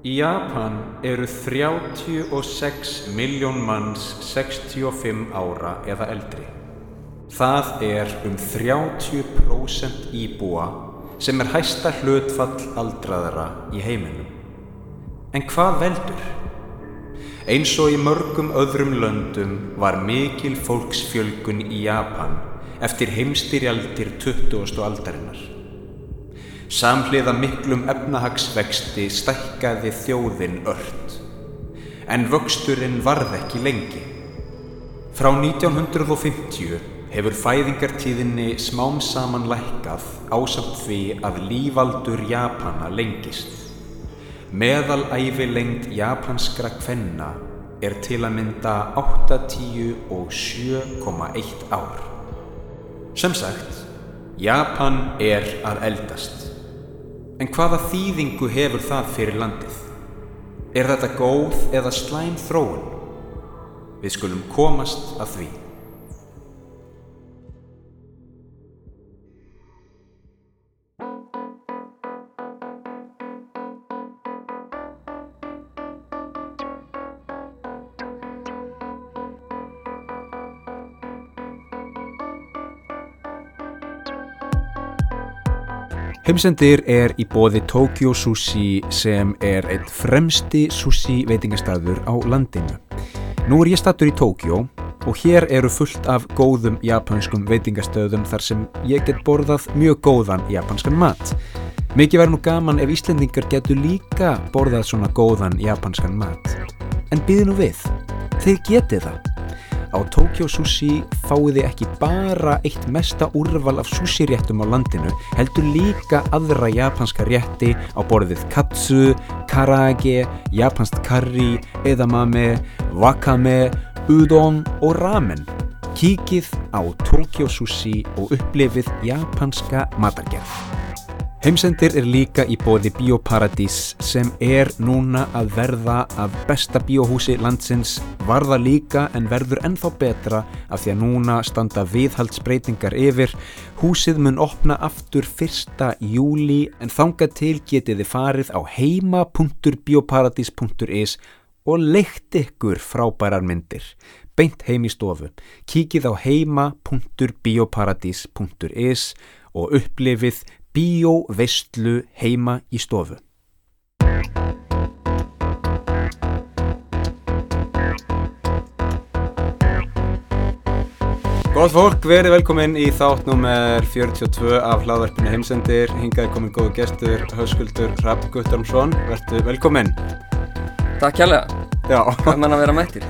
Í Japan eru 36 miljón manns 65 ára eða eldri. Það er um 30% íbúa sem er hæsta hlutfall aldraðara í heiminum. En hvað veldur? Eins og í mörgum öðrum löndum var mikil fólksfjölgun í Japan eftir heimstyrjaldir 20. aldarinnar. Samhliða miklum efnahagsvexti stækkaði þjóðin ört. En vöxturinn varð ekki lengi. Frá 1950 hefur fæðingartíðinni smám saman lækkað ásamt því að lífaldur Japana lengist. Meðalæfi lengt japanskra kvenna er til að mynda 80 og 7,1 ár. Sem sagt, Japan er að eldast. En hvaða þýðingu hefur það fyrir landið? Er þetta góð eða slæm þróun? Við skulum komast að því. Heimsendir er í bóði Tokyo Sushi sem er einn fremsti sushi veitingastæður á landinu. Nú er ég stattur í Tokyo og hér eru fullt af góðum japanskum veitingastöðum þar sem ég get borðað mjög góðan japanskan mat. Mikið verður nú gaman ef Íslendingar getur líka borðað svona góðan japanskan mat. En býði nú við, þeir getið það. Á Tokyo Sushi fáið þið ekki bara eitt mesta úrval af sushi-réttum á landinu, heldur líka aðra japanska rétti á borðið katsu, karage, japansk curry, edamame, wakame, udon og ramen. Kíkið á Tokyo Sushi og upplifið japanska matargerð. Heimsendir er líka í bóði Bíóparadís sem er núna að verða af besta bíóhúsi landsins, varða líka en verður ennþá betra af því að núna standa viðhaldsbreytingar yfir. Húsið mun opna aftur 1. júli en þangað til getið þið farið á heima.bioparadís.is og leikt ykkur frábærar myndir. Beint heim í stofu. Kíkið á heima.bioparadís.is og upplifið bíóveistlu heima í stofu. Góð fólk, verið velkomin í þátt nummer 42 af hlaðverfinu heimsendir. Hingaði komin góðu gestur, hauskuldur Rapp Guttormsson. Vertu velkomin. Takk kjærlega. Já. Hvað mann að vera mættir?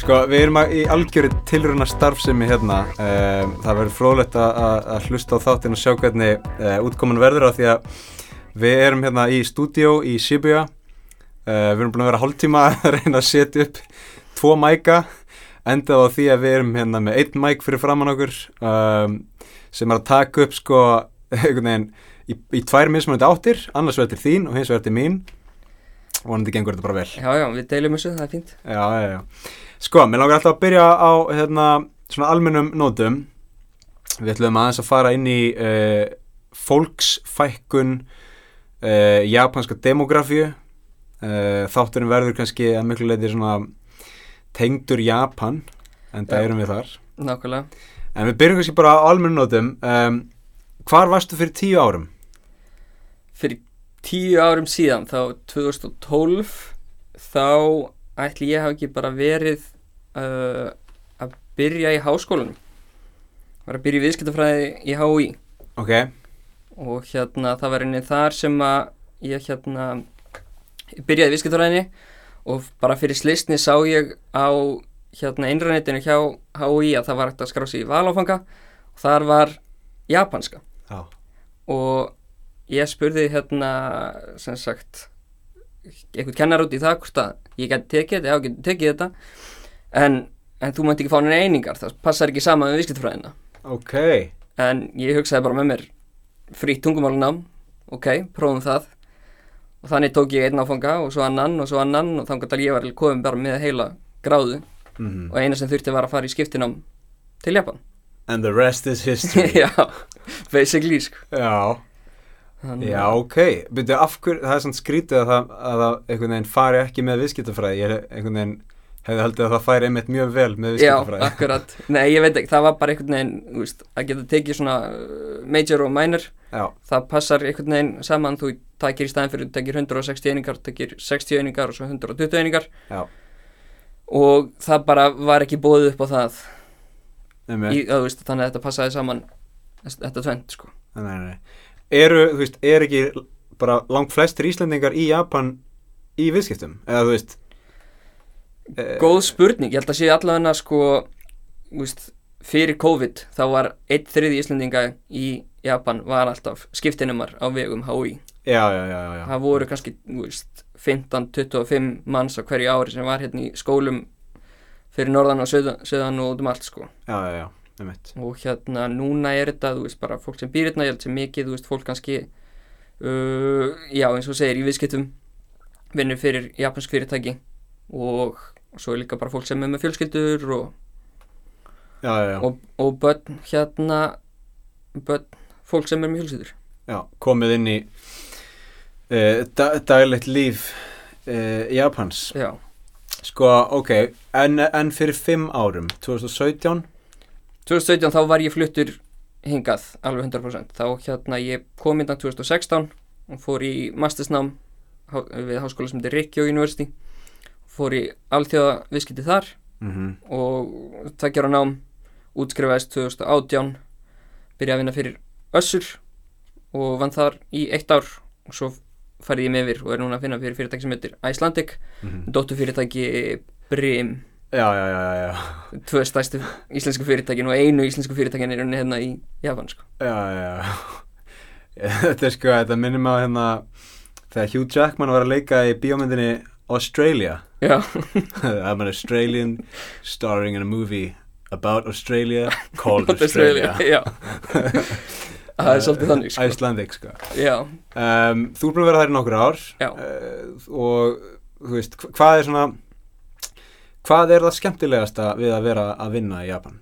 Sko, við erum í algjöru tilruna starfsemi hérna. Um, það verður frólægt að hlusta á þáttinn og sjá hvernig uh, útkoman verður á því að við erum hérna í stúdíó í Shibuya. Uh, við erum búin að vera hálftíma að reyna að setja upp tvo mæka. Endað á því að við erum hérna með einn mæk fyrir framann okkur sem er að taka upp sko einhvern veginn í, í tvær mismunandi áttir. Annars verður þín og hins verður mín. Vonandi gengur þetta bara vel. Já, já, við deilum þessu, það er fínt. Já, já, já. Sko, mér langar alltaf að byrja á hérna, svona almennum nótum. Við ætlum aðeins að fara inn í uh, fólksfækkun, uh, japanska demografíu. Uh, þátturinn verður kannski að miklu leiti svona tengdur Japan, en það erum við þar. Nákvæmlega. En við byrjum kannski bara á almennum nótum. Um, hvar varstu fyrir tíu árum? Fyrir tíu árum síðan, þá 2012, þá ætli ég hafa ekki bara verið uh, að byrja í háskólanum. Var að byrja í viðskiptafræði í HÍ Ok, og hérna það var einnig þar sem að ég hérna byrjaði í viðskiptafræðinni og bara fyrir slisni sá ég á hérna einrænetinu hjá HÍ að það var hægt að skrá sig í valáfanga og þar var japanska já. og ég spurði hérna sem sagt einhvern kennar út í það hvort að ég geti tekið þetta, já, geti tekið þetta en, en þú mætti ekki fá henni einingar það passar ekki saman með viðskiptafræðina. Ok, en ég hugsaði bara með mér frýtt tungumálunám ok, prófum það. Og þannig tók ég einn áfanga og svo annan og svo annan og þannig að ég var komin bara með heila gráðu mm og eina sem þurfti var að fara í skiptinám til Japan. And the rest is history. já, basically sko. Já. Þannig, Já, ok, byrju, af hverju, það er svona skrítið að það, að það einhvern veginn fari ekki með viðskiptafræði, ég er einhvern veginn hefði haldið að það færi einmitt mjög vel með Já, viðskiptafræði. akkurat. Nei, ég veit ekki, það var bara einhvern veginn, þú veist, að geta tekið svona uh, major og minor, Já, það passar einhvern veginn saman, þú takir í staðin fyrir, þú takir 160 einingar, þú takir 60 einingar og svo 120 einingar já, og það bara var ekki bóðið upp á það, í, að, veist, þannig að þetta passaði saman, þetta tvent, sko. nei, nei, nei. Eru, þú veist, er ekki bara langt flestir Íslandingar í Japan í viðskiptum? Eða, þú veist, eh, Góð spurning, ég held að sé allavega sko, þú veist, fyrir COVID þá var einn þriði Íslendinga í Japan var alltaf skiptinumar á vegum HÍ. já, já, já, já, Það voru kannski, þú veist, 15-25 manns á hverju ári sem var hérna í skólum fyrir norðan og söðan, og út um allt sko. já, já, já. Og hérna núna er þetta, þú veist, bara fólk sem býr hérna, ég held sem mikið, þú veist, fólk kannski, uh, já eins og segir, í viðskiptum vinnur fyrir japansk fyrirtæki og svo er líka bara fólk sem er með fjölskyldur og Já, já, já, og, og börn hérna börn, fólk sem er með hjólsýtur já, komið inn í uh, da, daglegt líf uh, Japans. já, Sko, ok, en, en fyrir fimm árum, 2017, 2017 þá var ég fluttur hingað alveg 100% þá hérna ég kom innan 2016 og fór í mastersnám við háskóla sem heitir Rikkjó University. Fór í alþjóða viðskipti þar mm og tveggjara nám útskrifaðist 2018 byrjaði að vinna fyrir Össur og vann þar í eitt ár. Og svo farið ég með yfir og er núna að finna fyrir fyrirtæki sem heitir Icelandic -hmm. dóttu fyrirtæki Brim Já, já, já, já, tvö stærstu íslensku fyrirtækin og einu íslensku fyrirtækin er unni hérna í Japan sko. já, já, já. Þetta er sko, þetta minnir á hérna þegar Hugh Jackman var að leika í bíómyndinni Australia. já, I'm an Australian starring in a movie about Australia called Australia. já það er svolítið þannig sko. Icelandic, sko. já, Um, þú er búin að vera þær í nokkur ár Já. uh, og þú veist, hva- hvað er svona hvað er það skemmtilegasta við að vera að vinna í Japan?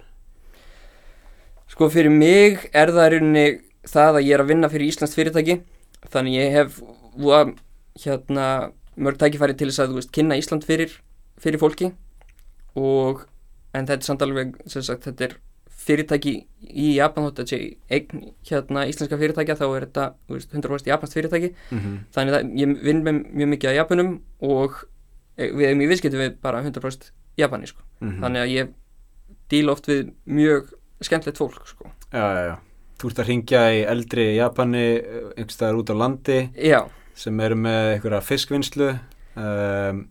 sko fyrir mig er það rauninni það að ég er að vinna fyrir Íslands fyrirtæki þannig ég hef voða, hérna mörg tækifæri til þess að veist kynna Ísland fyrir, fyrir fólki og en þetta er samt alveg sagt þetta er fyrirtæki í Japan þótt að sé eign hérna íslenska fyrirtækja þá er þetta veist, 100% japansk fyrirtæki Mm -hmm. þannig að ég vinn með mjög mikið á Japanum og við erum í viðskiptum við bara 100% Japani sko. Mhm. þannig að ég díla oft við mjög skemmtilegt fólk sko. Já, já, já. Þú ert að ringja í eldri Japani einhverstaðar út á landi já, sem eru með einhverja fiskvinnslu um,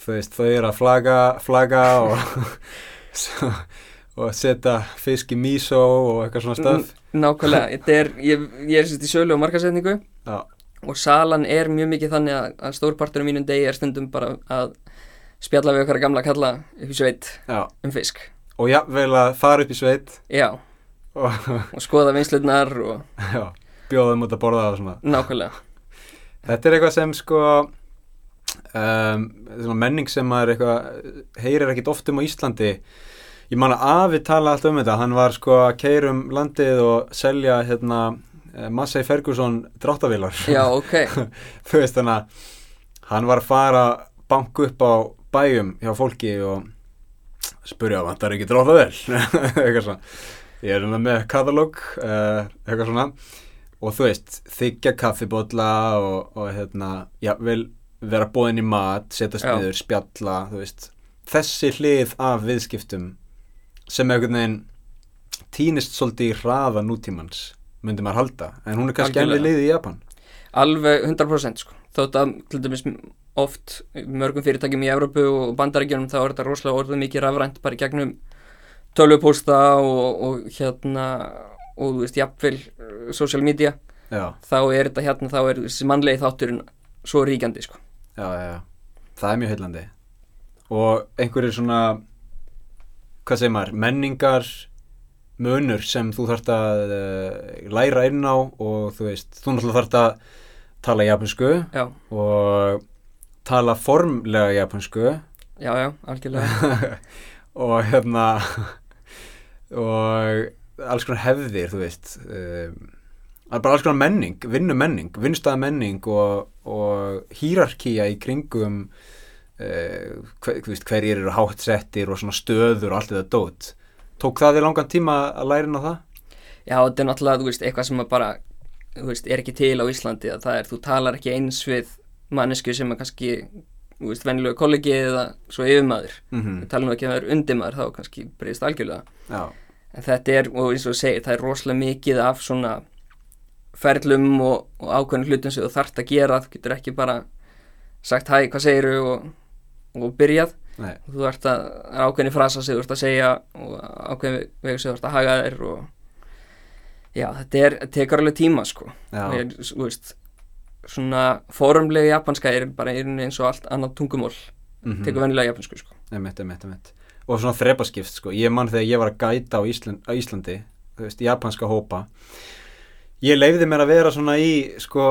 þú veist, þau eru að flaga, flaga og, og setja fisk í miso og eitthvað svona stöð nákvæmlega er, ég, ég er sérst í sölu og markasetningu og salan er mjög mikið þannig að, að stórpartur af mínum degi er stundum bara að spjalla við okkar gamla kalla upp í sveit já, um fisk. Og jafnvel að fara upp í sveit. Já, og og skoða vinslutnar og já, bjóða þeim út að borða og svona. Nákvæmlega. Þetta er eitthvað sem sko um, svona menning sem maður eitthvað heyrir ekkit oft um á Íslandi. Ég man að Afi tala alltaf um þetta. Hann var sko að keira um landið og selja hérna Massey Ferguson dráttavílar já, ok, þú veist þannig að hann var að fara banku upp á bæjum hjá fólki og spurja vantar ekki dráttavél eitthvað svona. Ég er hérna með katalóg uh, eitthvað svona. Og þú veist, þykja kaffibotla og, og hérna, já, vel vera bóðin í mat, setjast niður, spjalla, þú veist. Þessi hlið af viðskiptum sem einhvern veginn týnist svolítið í hraða nútímans myndi maður halda, en hún er kannski enn við Algjörlega. liðið í Japan alveg 100% sko. þótt að til dæmis oft mörgum fyrirtækjum í Evrópu og bandaríkjunum þá er þetta rosalega orðið mikið rafrænt bara gegnum tölvupósta og, og hérna og þú veist, jafnvel uh, social media já, þá er þetta hérna, þá er þessi mannlegi þátturinn svo ríkjandi sko. já, já, já það er mjög heillandi og einhverjir svona hvað segir maður, menningar munur sem þú þarft að uh, læra inn á og þú veist, þú náttúrulega þarft að tala japansku já, og tala formlega japansku já, já, algjörlega. Og hérna og alls konar hefðir þú veist um, bara alls konar menning, vinnu menning vinnstæða menning og, og hýrarkía í kringum uh, hver, veist, hverjir eru hátt settir og svona stöður og allt þetta dót tók það í langan tíma að læra inn á það? Já, þetta er náttúrulega, þú veist, eitthvað sem bara þú veist, er ekki til á Íslandi að það er, þú talar ekki eins við mannesku sem er kannski, þú veist, venjulegu kollegi eða svo yfirmaður. Mm -hmm. við talum ekki að það er undirmaður þá kannski breyðist algjörlega. Já, en þetta er, og eins og segir, það er rosalega mikið af svona ferlum og, og ákveðin hlutum sem þú þarft að gera, þú getur ekki bara sagt hæ, hvað segiru og, og byrjað, nei, þú ert að er ákveðin frasa sem þú ert að segja og ákveðin vegu sem þú ert að haga þér og já, þetta er, tekur alveg tíma sko. Og ég, þú veist svona formlega japanska er bara eins og allt annað tungumól mm tekur venjulega japansku sko. Emitt, emitt, emitt og svona þrepaskipt sko, ég mann þegar ég var að gæta á, Ísland, á Íslandi, veist, japanska hópa ég leiði mér að vera svona í sko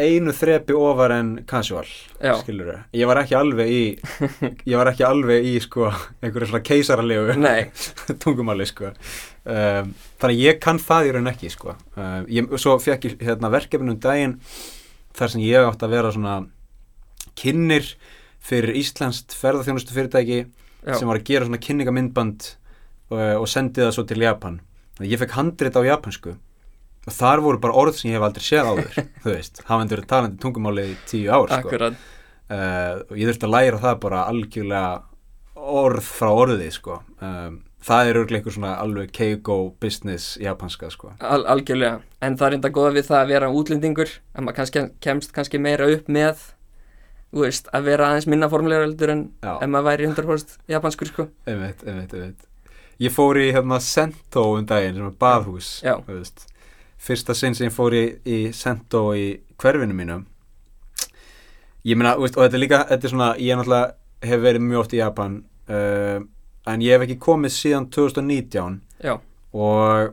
einu þrepi ofar en casual Já. skilur ég var ekki alveg í ég var ekki alveg í sko einhverju svona keisaralegu tungumáli sko. Um, þannig að ég kann það í raun ekki sko. Um, ég, svo fekk ég hérna verkefnum daginn þar sem ég átt að vera svona kynnir fyrir Íslandst ferðarþjónustu fyrirtæki já, sem var að gera svona kynningamindband og, og sendi það svo til Japan. Þannig að ég fekk handrit á japansku þar voru bara orð sem ég hef aldrei séð áður þú veist, hafandi verið talandi tungumáli í tíu ár sko. uh, og ég þurfti að læra það bara algjörlega orð frá orði sko. um, það er örglega einhver svona alveg keigo business japanska sko. Al algjörlega, en það er enda góða við það að vera útlendingur að maður kannski, kemst kannski meira upp með veist, að vera aðeins minna formulegur heldur en ef maður væri 100% japanskur sko einmitt, einmitt, einmitt ég fór í hérna Sento um daginn sem er baðhús þú veist. Fyrsta sinn sem ég fór í, í Sento í hverfinu mínu. Ég meina, og þetta er líka þetta er svona, ég náttúrulega hef verið mjög oft í Japan uh, en ég hef ekki komið síðan 2019 Já, og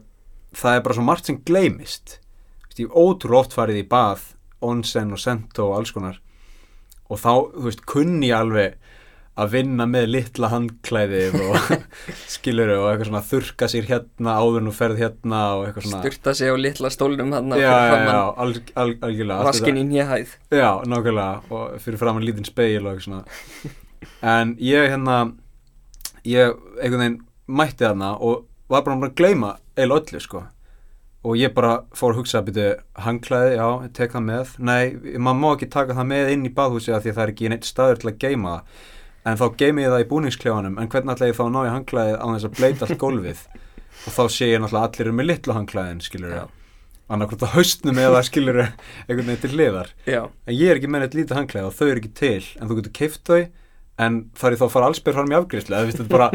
það er bara svo margt sem gleymist. Þú veist, ég hef ótrúlega oft farið í bað onsen og sento og alls konar. Og þá, þú veist, kunni ég alveg að vinna með litla handklæði og skilur og eitthvað svona þurka sér hérna áður nú ferð hérna og eitthvað svona styrta sig á litla stólnum hann já, já, já, al, al, algjörlega vaskin í nýjahæð já, nákvæmlega og fyrir fram að lítinn speil og eitthvað svona. En ég hérna ég einhvern veginn mætti þarna og var bara bara að gleyma eiginlega öllu sko. Og ég bara fór að hugsa að byrja hangklæði, já, tek það með. Nei, maður má ekki taka það með inn í baðhúsi af því að það er ekki neitt staður til að geyma það en þá geymi ég það í búningsklefanum en hvernig ætla ég þá að ná í hangklæðið á þess að bleita allt gólfið? Og þá sé ég náttúrulega allir eru með litlu hangklæðin skilur Já. annarkvæmt á haustnum eða skilur einhvern veginn til hliðar. Já, en ég er ekki með neitt lítið hangklæði og þau eru ekki til en þú getur keift þau en þar ég þá fara allsbyr fram í afgriðslu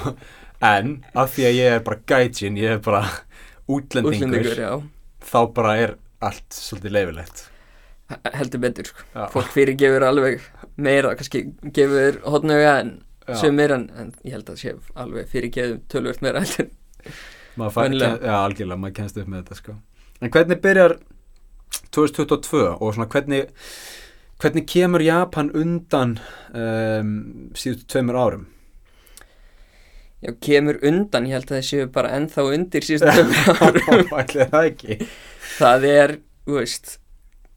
en af því að ég er bara gaijin ég er bara útlendingur, þá bara er allt svolítið leifilegt heldur betur sko. Fólk fyrirgefur alveg meira kannski gefur hotnauga en Já. sumir en, en ég held að sé alveg meira maður fær, Venjulega. ken, já, algjörlega, maður kennst upp með þetta sko. en hvernig byrjar 2022 og svona hvernig hvernig kemur Japan undan um, síðustu tveimur árum Já, kemur undan, ég held að það séu bara ennþá undir síðustu tveimur árum það ekki Það er, þú veist,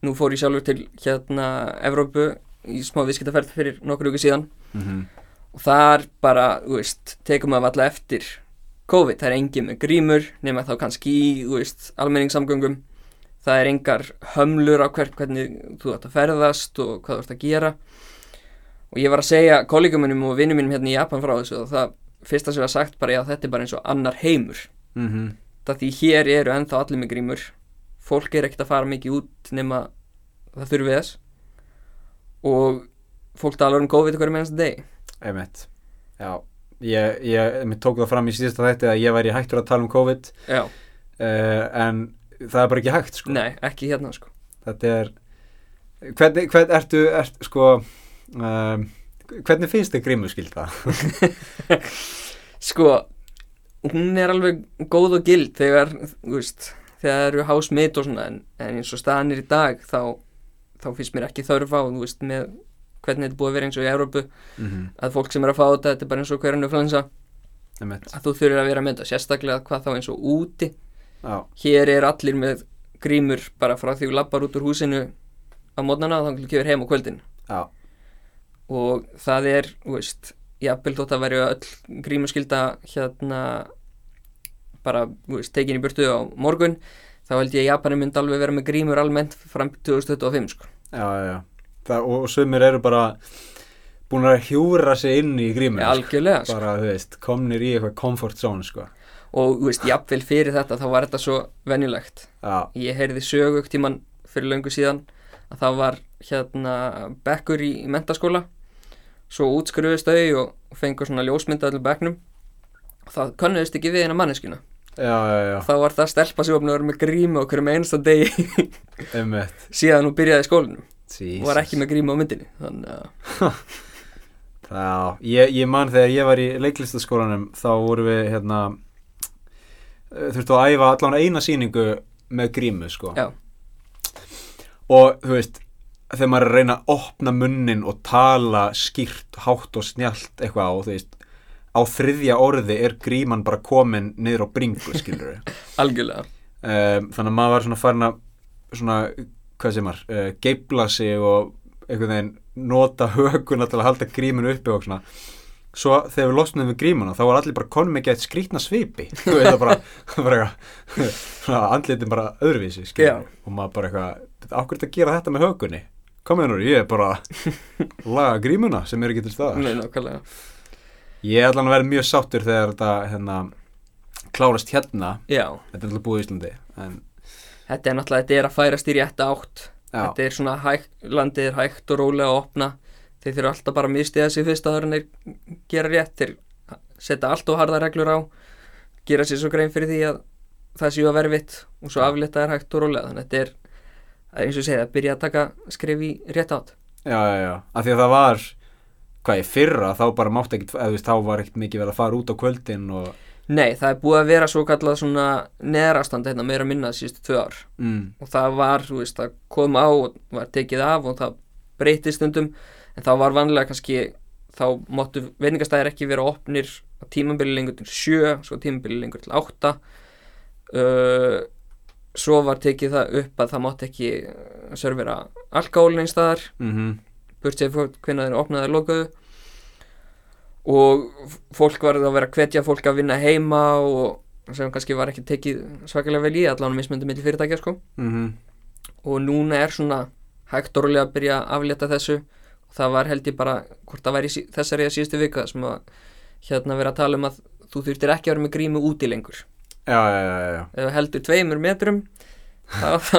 nú fór ég sjálfur til hérna Evrópu í smá viðskiptaferð fyrir nokkur ykkur síðan. Mm -hmm. og þar bara, þú veist, tekum maður alltaf eftir COVID, það er engin með grímur nema þá kannski í, þú veist, almenningssamgöngum. Það er engar hömlur á hvert hvernig þú ætti að ferðast og hvað þú ætti að gera. Og ég var að segja kollegum minnum og vinnum minnum hérna í Japan frá þessu og það fyrsta sem var sagt bara, já þetta er bara eins og annar heimur. Mm það því hér eru ennþá allir með grímur. Fólk er ekkert að fara mikið út nema það þurfi þess og fólk talar um COVID hverju mennast deg einmitt. Já, ég, ég tók það fram í síðasta þætti að ég væri hættur að tala um COVID. Uh, en það er bara ekki hægt sko. nei, ekki hérna sko. Þetta er hvernig, hvernig ertu, ert, sko um, hvernig finnst þið grímuskylda? sko, hún er alveg góð og gild þegar, þú veist þegar eru hásmit og svona en, en eins og staðan er í dag þá, þá finnst mér ekki þörfa og þú veist með hvernig þetta búið að vera eins og í Európu mm -hmm. að fólk sem er að fá þetta, þetta er bara eins og flensa einmitt. að þú þurfir að vera með þetta sérstaklega hvað þá eins og úti. Já, hér er allir með grímur bara frá því þú lappar út úr húsinu á mótnana og þá kemur heim á kvöldin. Já, og það er, þú veist jafnvel þótt að verju öll grímuskylda hérna bara, þú veist, tekin í burtu á morgun þá held ég að Japani myndi alveg vera með grímur almennt fram til 2025 sko. já, já. Það, og, og sumir eru bara búin að hjúra sig inn í gríminu ja, algjörlega sko. bara, þú veist, komnir í eitthvað comfort zone sko. og þú veist, jafnvel fyrir þetta þá var þetta svo venjulegt Já, ég heyrði sögugt tíman fyrir löngu síðan að það var hérna bekkur í, í mentaskóla svo útskruðist þau og, fengur svona ljósmynda allir bekknum og það könnuðist ekki við eina manneskina já, já, já, þá var það stelpa sem var búin að vera með grímu okkur með einsta degi. Síðan hún byrjaði í skólinum og var ekki með grímu á myndinni þannig að Já, ég, ég man þegar ég var í leiklistaskólanum þá voru við hérna þurftu að æfa allan eina sýningu með grímu sko. Já, og þú veist þegar maður að reyna að opna munnin og tala skýrt, hátt og snjált eitthvað á, þú veist á þriðja orði er gríman bara komin niður á bringu, skilur algjörlega. Um, þannig að maður var svona farin að svona, hvað sem maður uh, geibla sig og einhvern veginn nota höguna til að halda gríminu uppi og svona. Svo þegar við losnum við grímuna þá var allir bara konum ekki eitt skrítna svipi. Þú veist það bara, bara andlitin bara öðruvísi skilur og maður bara eitthvað ákveður þetta að gera þetta með högunni komið nú, ég er bara laga grímuna sem er ekki til staðar. Nei, nákvæmlega ég er allan að vera mjög sáttur þegar þetta hérna, klárast hérna. Já, þetta er alltaf búið í Íslandi en þetta er náttúrulega, þetta er að færast í rétta átt. Já, þetta er svona hægt, landið er hægt og rólega að opna. Þeir þurfa alltaf bara að mistiða sig fyrst að þeir gera rétt. Þeir setja allt og harða reglur á gera sér svo grein fyrir því að það séu að verfitt og svo aflita er hægt og rólega. Þannig að þetta er, það er eins og segja að byrja að taka skref í rétt átt. Já, já, já, af því að það var hvað í fyrra, þá bara mátt ekkit eða þú veist, þá var ekkit mikið verið að fara út á kvöldin og, Nei, það er búið að vera svo kallað svona neðrastand hérna meira að minna síðustu tvö ár. Mm, og það var, þú veist, það kom á og var tekið af og það breytist stundum en þá var vanlega kannski þá máttu veitingastæðir ekki vera opnir á tímambili lengur til sjö svo tímambili lengur til átta. Uh, svo var tekið það upp að það mátti ekki uh, servera alkohólin einstæðar mm burt sér fólk hvernig þeir opnaði og lokaðu og fólk var að vera að hvetja fólk að vinna heima og sem kannski var ekki tekið svakalega vel í allan mismöndi milli fyrirtækja sko. Mm og núna er svona hægt og rólega að byrja að aflétta þessu. Og það var held ég bara hvort það væri þessari að síðustu vika sem að hérna vera að tala um að þú þurftir ekki að vera með grímu úti lengur. Já, já, já, já, ef heldur tveimur metrum þá, þá,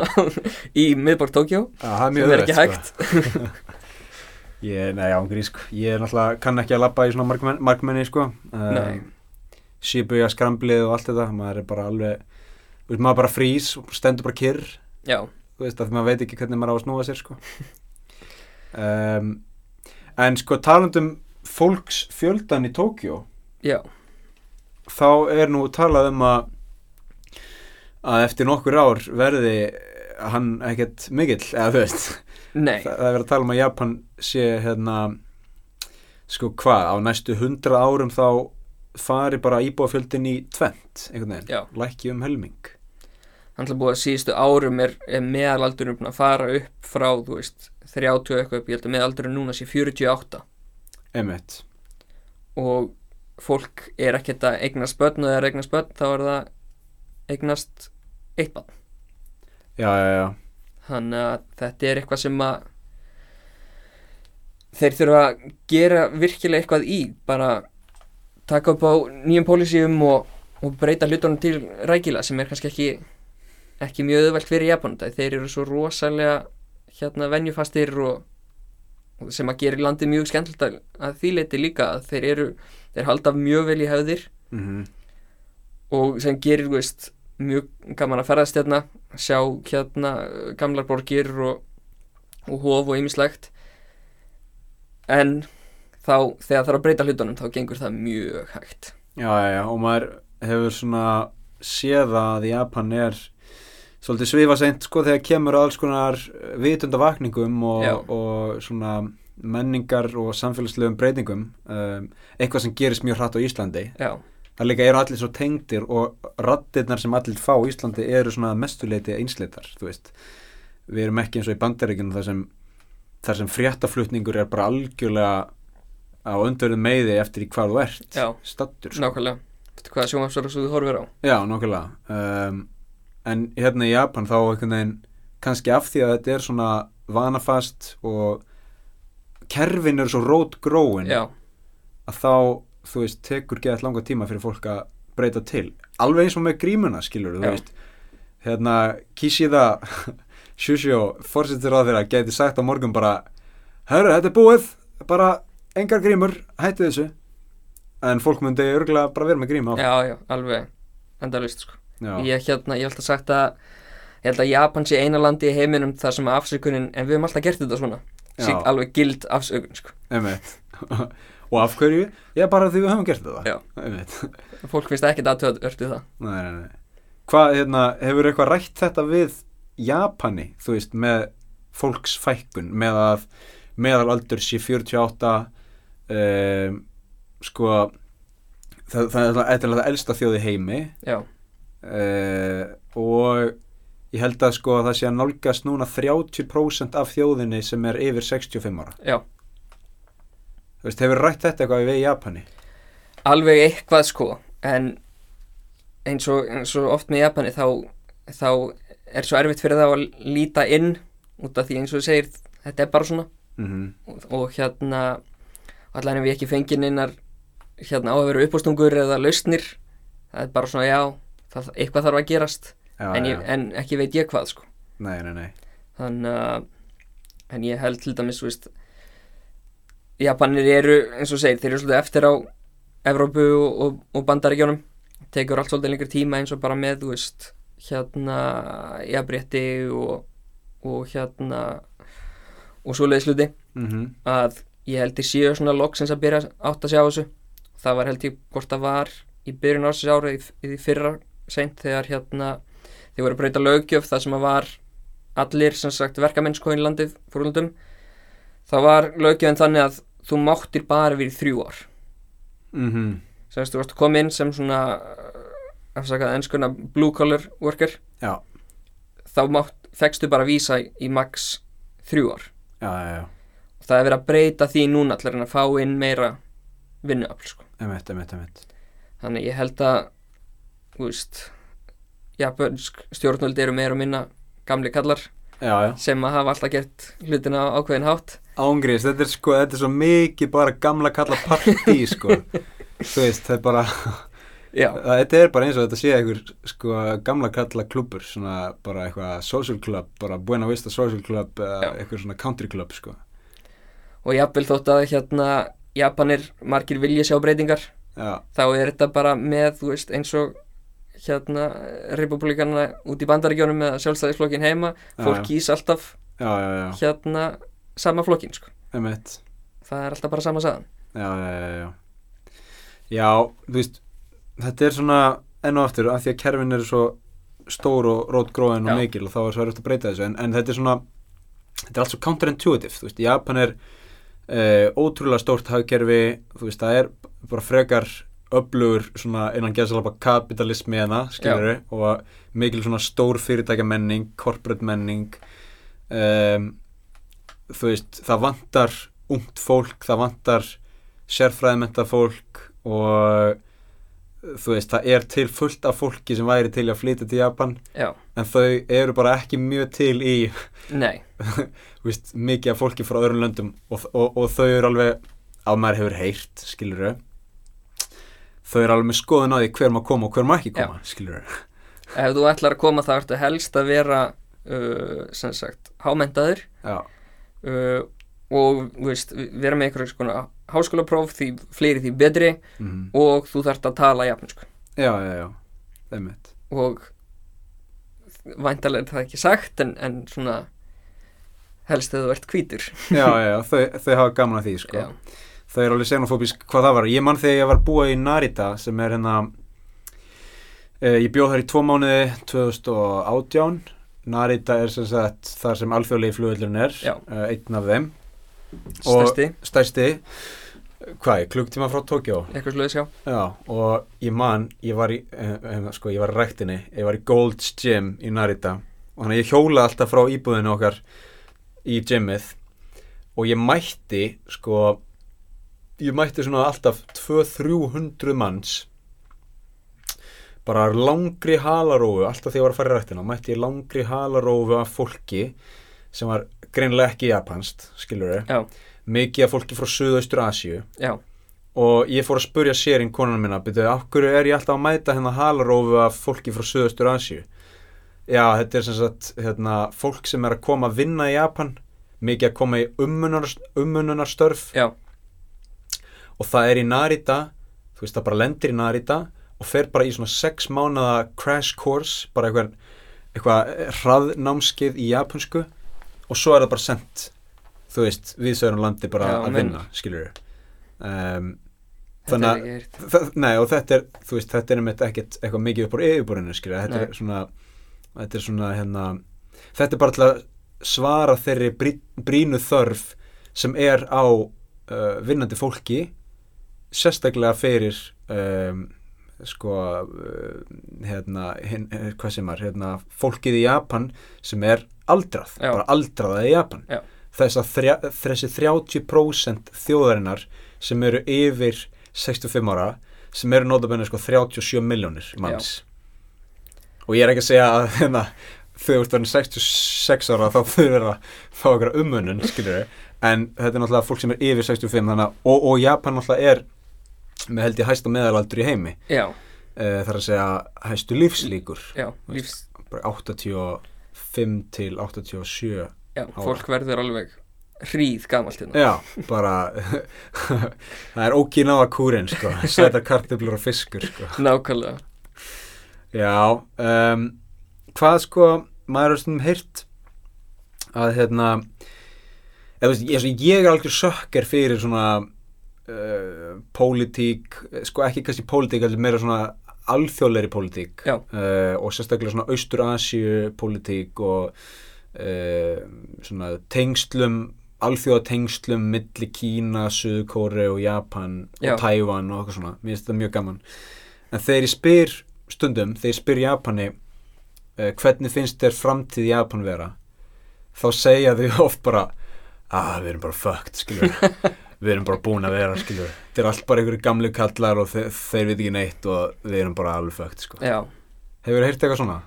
í miðborg Tókjó það sem er ekki auðvelt, hægt. sko. ég, nei, ángríð sko ég er náttúrulega, kann ekki að labba í svona markmenn, markmenni sko. Nei. síbuja skramblið og allt þetta maður er bara alveg, þú veist, maður bara frýs og stendur bara kyrr. Já, þú veist, að maður veit ekki hvernig maður á að snúa sér sko. Um, en sko talandum fólks fjöldan í Tókjó já, þá er nú talað um að að eftir nokkur ár verði hann ekkert mikill, eða þú veist nei. Það, er verið að tala um að Japan sé hérna sko hvað, á næstu hundra árum þá fari bara íbúafjöldin í tvent, einhvern veginn, lækki um helming. Hann ætla búið að síðustu árum er, er meðalaldurinn búin að fara upp frá, þú veist, 30 og eitthvað upp, ég held að meðalaldurinn núna sé 48 emitt, og fólk er ekkert að eignast börn og það er eignast börn, þá er það eignast eitt barn. Já, já, já þannig að þetta er eitthvað sem að þeir þurfa að gera virkilega eitthvað í bara taka upp á nýjum pólísíum og, og breyta hlutunum til rækila sem er kannski ekki ekki mjög auðvelt fyrir Japan. Það þeir eru svo rosalega hérna venjufastir og, og sem að gera landið mjög skemmtilegt að, því leiti líka að þeir eru þeir halda mjög vel í höfðir. Mm og sem gerir, veist, mjög gaman að ferðast hérna, sjá hérna gamlar borgir og, og hof og ýmislegt. En þá, þegar það er að breyta hlutunum, þá gengur það mjög hægt. já, já, já, og maður hefur svona séð að Japan er svolítið svifa seint sko þegar kemur alls konar vitundavakningum og, og svona menningar og samfélagslegum breytingum um, eitthvað sem gerist mjög hratt á Íslandi. Já, það líka eru allir svo tengdir og rattirnar sem allir fá í Íslandi eru svona mestuleiti einsleitar, þú veist. Við erum ekki eins og í bandaríkjunum þar sem, þar sem fréttaflutningur er bara algjörlega á öndverðu meiði eftir í hvað þú ert stattur sko. nákvæmlega. Veitu hvaða sjónvarsvara svo þú horfir á? Já, nákvæmlega. Um, En hérna í Japan þá einhvern veginn kannski af því að þetta er svona vanafast og kerfin eru svo rót gróin Já, að þá, þú veist, tekur geðað langa tíma fyrir fólk að breyta til. Alveg eins og með grímuna, skilur þú veist. Hérna, Kishida Shusho, fórsettur á þeirra geti sagt á morgun bara herru, þetta er búið, bara engar grímur, hættu þessu. En fólk myndi örgulega bara vera með gríma já, já, alveg endalist sko. Já. Ég hérna, ég hef alltaf sagt að ég held að Japan sé eina landi í heiminum þar sem afsökunin, en við höfum alltaf gert þetta svona. Sýk alveg gild afsökun sko. og af hverju? Já, bara því við höfum gert þetta. Fólk finnst ekkert aðtöð örtu það. Nei, nei, nei. Hvað, hérna, hefur eitthvað rætt þetta við Japani, þú veist, með fólksfækkun, með að meðalaldur sé 48 um, sko það, það er eitthvað elsta þjóði heimi. Já, uh, og ég held að sko að það sé að nálgast núna 30% af þjóðinni sem er yfir 65 ára. Já, þú veist, hefur rætt þetta eitthvað við Japani? Alveg eitthvað sko. En eins og, eins og oft með Japani þá, þá er svo erfitt fyrir það að líta inn út af því eins og þú segir þetta er bara svona. Mm og, og hérna allan ef ég ekki fengið neinar hérna á að vera uppástungur eða lausnir það er bara svona já það, eitthvað þarf að gerast. Já, en, ég, en ekki veit ég hvað sko. Nei, nei, nei. Þannig að en ég held til dæmis þú veist Japanir eru eins og segir þeir eru svolítið eftir á Evrópu og, og, og bandaríkjónum tekur allt svolítið lengri tíma eins og bara með þú veist hérna jafnrétti og, og hérna og svoleiðis hluti. Mm að ég held ég séu svona loksins að byrja átt að sjá þessu. Það var held ég hvort það var í byrjun ársins ára í, í fyrra seint þegar hérna þeir voru að breyta löggjöf það sem að var allir sem sagt verkamennsko í landið fórhundum það var löggjöfin þannig að þú máttir bara verið þrjú ár. -hmm. sem þess, þú varst að koma inn sem svona uh, afsakað ennskuna blue collar worker. Já, þá mátt, fegstu bara vísa í, max þrjú ár. Já, já, það er verið að breyta því núna allir en að fá inn meira vinnuafl sko. þannig ég held að þú veist japansk stjórnvöld eru meira og minna gamli kallar já, já, sem að hafa alltaf gert hlutina á ákveðin hátt. Ángriðis, þetta er sko þetta er svo mikið bara gamla kalla partí sko, þú veist, það er bara þetta er bara eins og þetta sé einhver sko gamla kalla klubur svona bara eitthvað social club, bara Buena Vista social club eitthvað svona country club sko, og jafnvel þótt að hérna Japanir margir vilja sjá breytingar já, þá er þetta bara með þú veist eins og hérna republikana út í bandaríkjónum með sjálfstæðisflokkin heima fólk kýs alltaf já, já, hérna sama flokkin sko. emitt það er alltaf bara sama sagan. Já, já, þú veist þetta er svona enn og aftur af því að kerfin eru svo stór og rótgróin og Já. mikil og þá er svo erfitt að breyta þessu en, en þetta er svona, þetta er allt svo counterintuitive þú veist, Japan er uh, ótrúlega stórt hagkerfi þú veist, það er bara frekar öflugur svona innan geðsalapa kapitalismi en það, skilur og mikil svona stór fyrirtækja menning corporate menning um, þú veist, það vantar ungt fólk, það vantar sérfræðimenta fólk og þú veist, það er til fullt af fólki sem væri til að flytja til Japan já, en þau eru bara ekki mjög til í veist, mikið af fólki frá öðrum löndum og, og, og þau eru alveg á maður hefur heyrt, skilur þau eru alveg með skoðun á því hver má koma og hver má ekki koma, skilur ef þú ætlar að koma þá ertu helst að vera uh, sem sagt hámentaður já, uh, og veist, vera með einhverjum skona háskólapróf því fleiri því betri. Mm og þú þarft að tala japansku já, já, já. Einmitt, og væntalega er það ekki sagt en, en svona helst að þú ert hvítur. Já, já, já, þau, þau hafa gaman að því, sko. Já. Þau eru alveg xenofóbísk hvað það var, ég mann þegar ég var búa í Narita sem er hérna uh, ég bjóð þar í tvo mánuði 2018 Narita er sem sagt þar sem alþjóðlegi flugvöldurinn er uh, einn af þeim. Stærsti. Stærsti hvað, er klukktíma frá Tókjó eitthvað sluðis, já. Já, og ég man, ég var í, eh, eh, sko, ég var í ræktinni, ég var í Gold's Gym í Narita. Og þannig ég hjóla alltaf frá íbúðinu okkar í gymið og ég mætti, sko, ég mætti svona alltaf 200-300 manns. Bara langri halarófu, alltaf þegar ég var að fara í ræktina, mætti ég langri halarófu af fólki sem var greinlega ekki japanst, skilur Já, mikið af fólki frá Suðaustur Asíu. Já, og ég fór að spurja sérinn konan minna byrjuðu, af hverju er ég alltaf að mæta hérna halarófu af fólki frá Suðaustur Asíu? Já, þetta er sem sagt hérna, fólk sem er að koma að vinna í Japan mikið að koma í ummunar, ummununarstörf já, og það er í Narita þú veist það bara lendir í Narita og fer bara í svona sex mánada crash course bara eitthvað, eitthvað hraðnámskeið í japansku og svo er það bara sendt þú veist, við sögurum landi bara Já, að vinna, skilur um, þetta þannig að nei og þetta er, þú veist, þetta er einmitt ekkert eitthvað mikið upp á yfirborðinu, skilja, þetta Nei. er svona, þetta er svona, hérna, þetta er bara til að svara þeirri brí, brínu þörf sem er á uh, vinnandi fólki, sérstaklega fyrir, um, sko, uh, hérna, hin, hvað sem er, hérna, fólkið í Japan sem er aldrað, Já. bara aldraða í Japan. Já. Þess að þrjá, þessi 30% þjóðarinnar sem eru yfir 65 ára sem eru nótabenni sko 37 miljónir manns og ég er ekki að segja að hérna, þau ert verið 66 ára þá þau verið að fá okkur skilur en þetta er náttúrulega fólk sem er yfir 65 þannig að og, og Japan náttúrulega er með held ég hæsta meðalaldur í heimi. Já, uh, þar að segja hæstu lífslíkur. Já, lífs bara 85 til 87 Já, Ára. fólk verður alveg hríð gamalt hérna. Já, bara það er ókínáða kúrin sko, sætar kartöflur og fiskur sko. Nákvæmlega. Já, um, hvað sko maður er stundum heyrt að hérna eða, ég, ég er algjör sökker fyrir svona uh, pólitík, sko ekki kannski pólitík, heldur meira svona alþjóðleiri pólitík. Uh, og sérstaklega svona Austur-Asíu pólitík og svona tengslum alþjóðatengslum milli Kína, Suðkóri og Japan Já. og Tævan og eitthvað svona, mér finnst þetta mjög gaman. En þegar ég spyr stundum, þegar ég spyr Japani uh, hvernig finnst þér framtíð Japan vera þá segja þau oft bara að við erum bara fucked, við erum bara búin að vera, skilur þetta er allt bara einhverju gamlu kallar og þeir, þeir veit ekki neitt og við erum bara alveg fucked, sko. Já, hefur þið heyrt eitthvað svona?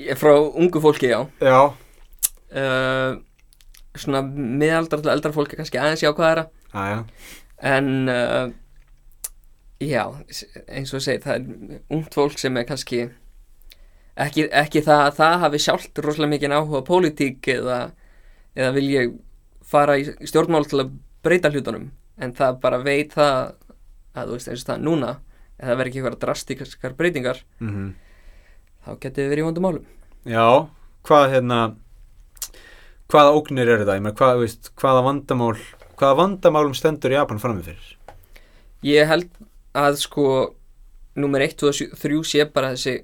ég frá ungu fólki, já. Já, uh, Svona miðaldra til eldra fólki kannski aðeins jákvæðara. Aðja, En uh, Já, eins og ég segi Það er ungt fólk sem er kannski Ekki, ekki það að það hafi sjálft rosalega mikið áhuga á pólitík eða, eða vil ég fara í stjórnmál til að breyta hlutunum. En það bara veit það að þú veist eins og það núna ef það verður ekki eitthvað drastískar breytingar mhm. þá getið við verið í vondum málum. Já, hvað hérna hvaða ógnir eru það? Meina, hvað, veist, hvaða vandamál hvaða vandamálum stendur Japan frammi fyrir? Ég held að sko nummer 1 og 3 sé bara þessi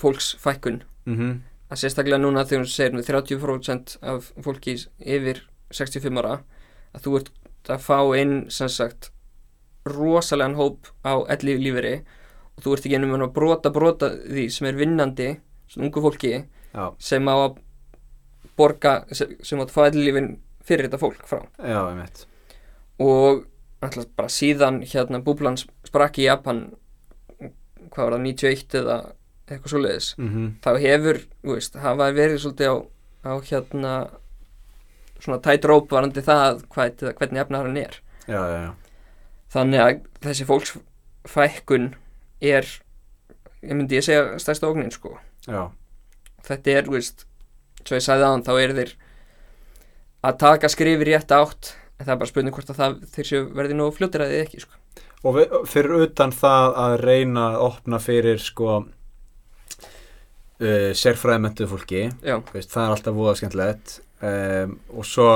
fólksfækkun. Mm að sérstaklega núna þegar segir með 30% af fólki yfir 65 ára að þú ert að fá inn sem sagt rosalega hóp á elli líferi og þú ert ekki ennum að brota brota því sem er vinnandi svona ungu fólki Já, sem á að borga sem, átt að fá elli lífin fyrir þetta fólk frá. Já, og alltaf bara síðan hérna búblan sprakk í Japan hvað var það 91 eða eitthvað svoleiðis mm þá hefur, þú veist, hafa verið svolítið á, á hérna svona tætt róp varandi það hvað, hvernig efnaðarinn er. Já, já, já. Þannig að þessi fólksfækkun er ég myndi ég segja stærsta ógnin sko. Þetta er, veist, svo ég sagði aðan þá er þeir að taka skrifir rétt átt en það er bara spurning hvort að það þeir séu verði nú fljótir að þið ekki sko. Og við, fyrir utan það að reyna að opna fyrir sko uh, sérfræðimentu fólki veist, það er alltaf voða skemmtilegt um, og svo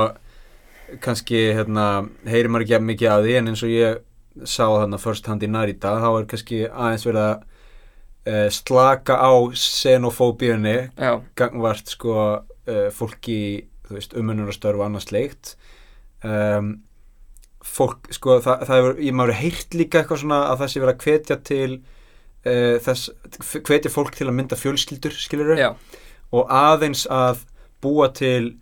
kannski hérna, heyrir maður ekki mikið af því en eins og ég sá þarna first hand í Narita þá er kannski aðeins verið að uh, slaka á xenofóbíunni gangvart sko uh, fólki umununarstörf og annars leikt um, fólk, sko, það, það hefur, ég maður heyrt líka eitthvað svona að það sé verið að hvetja til uh, þess, hvetja fólk til að mynda fjölskyldur, skilur já, og aðeins að búa til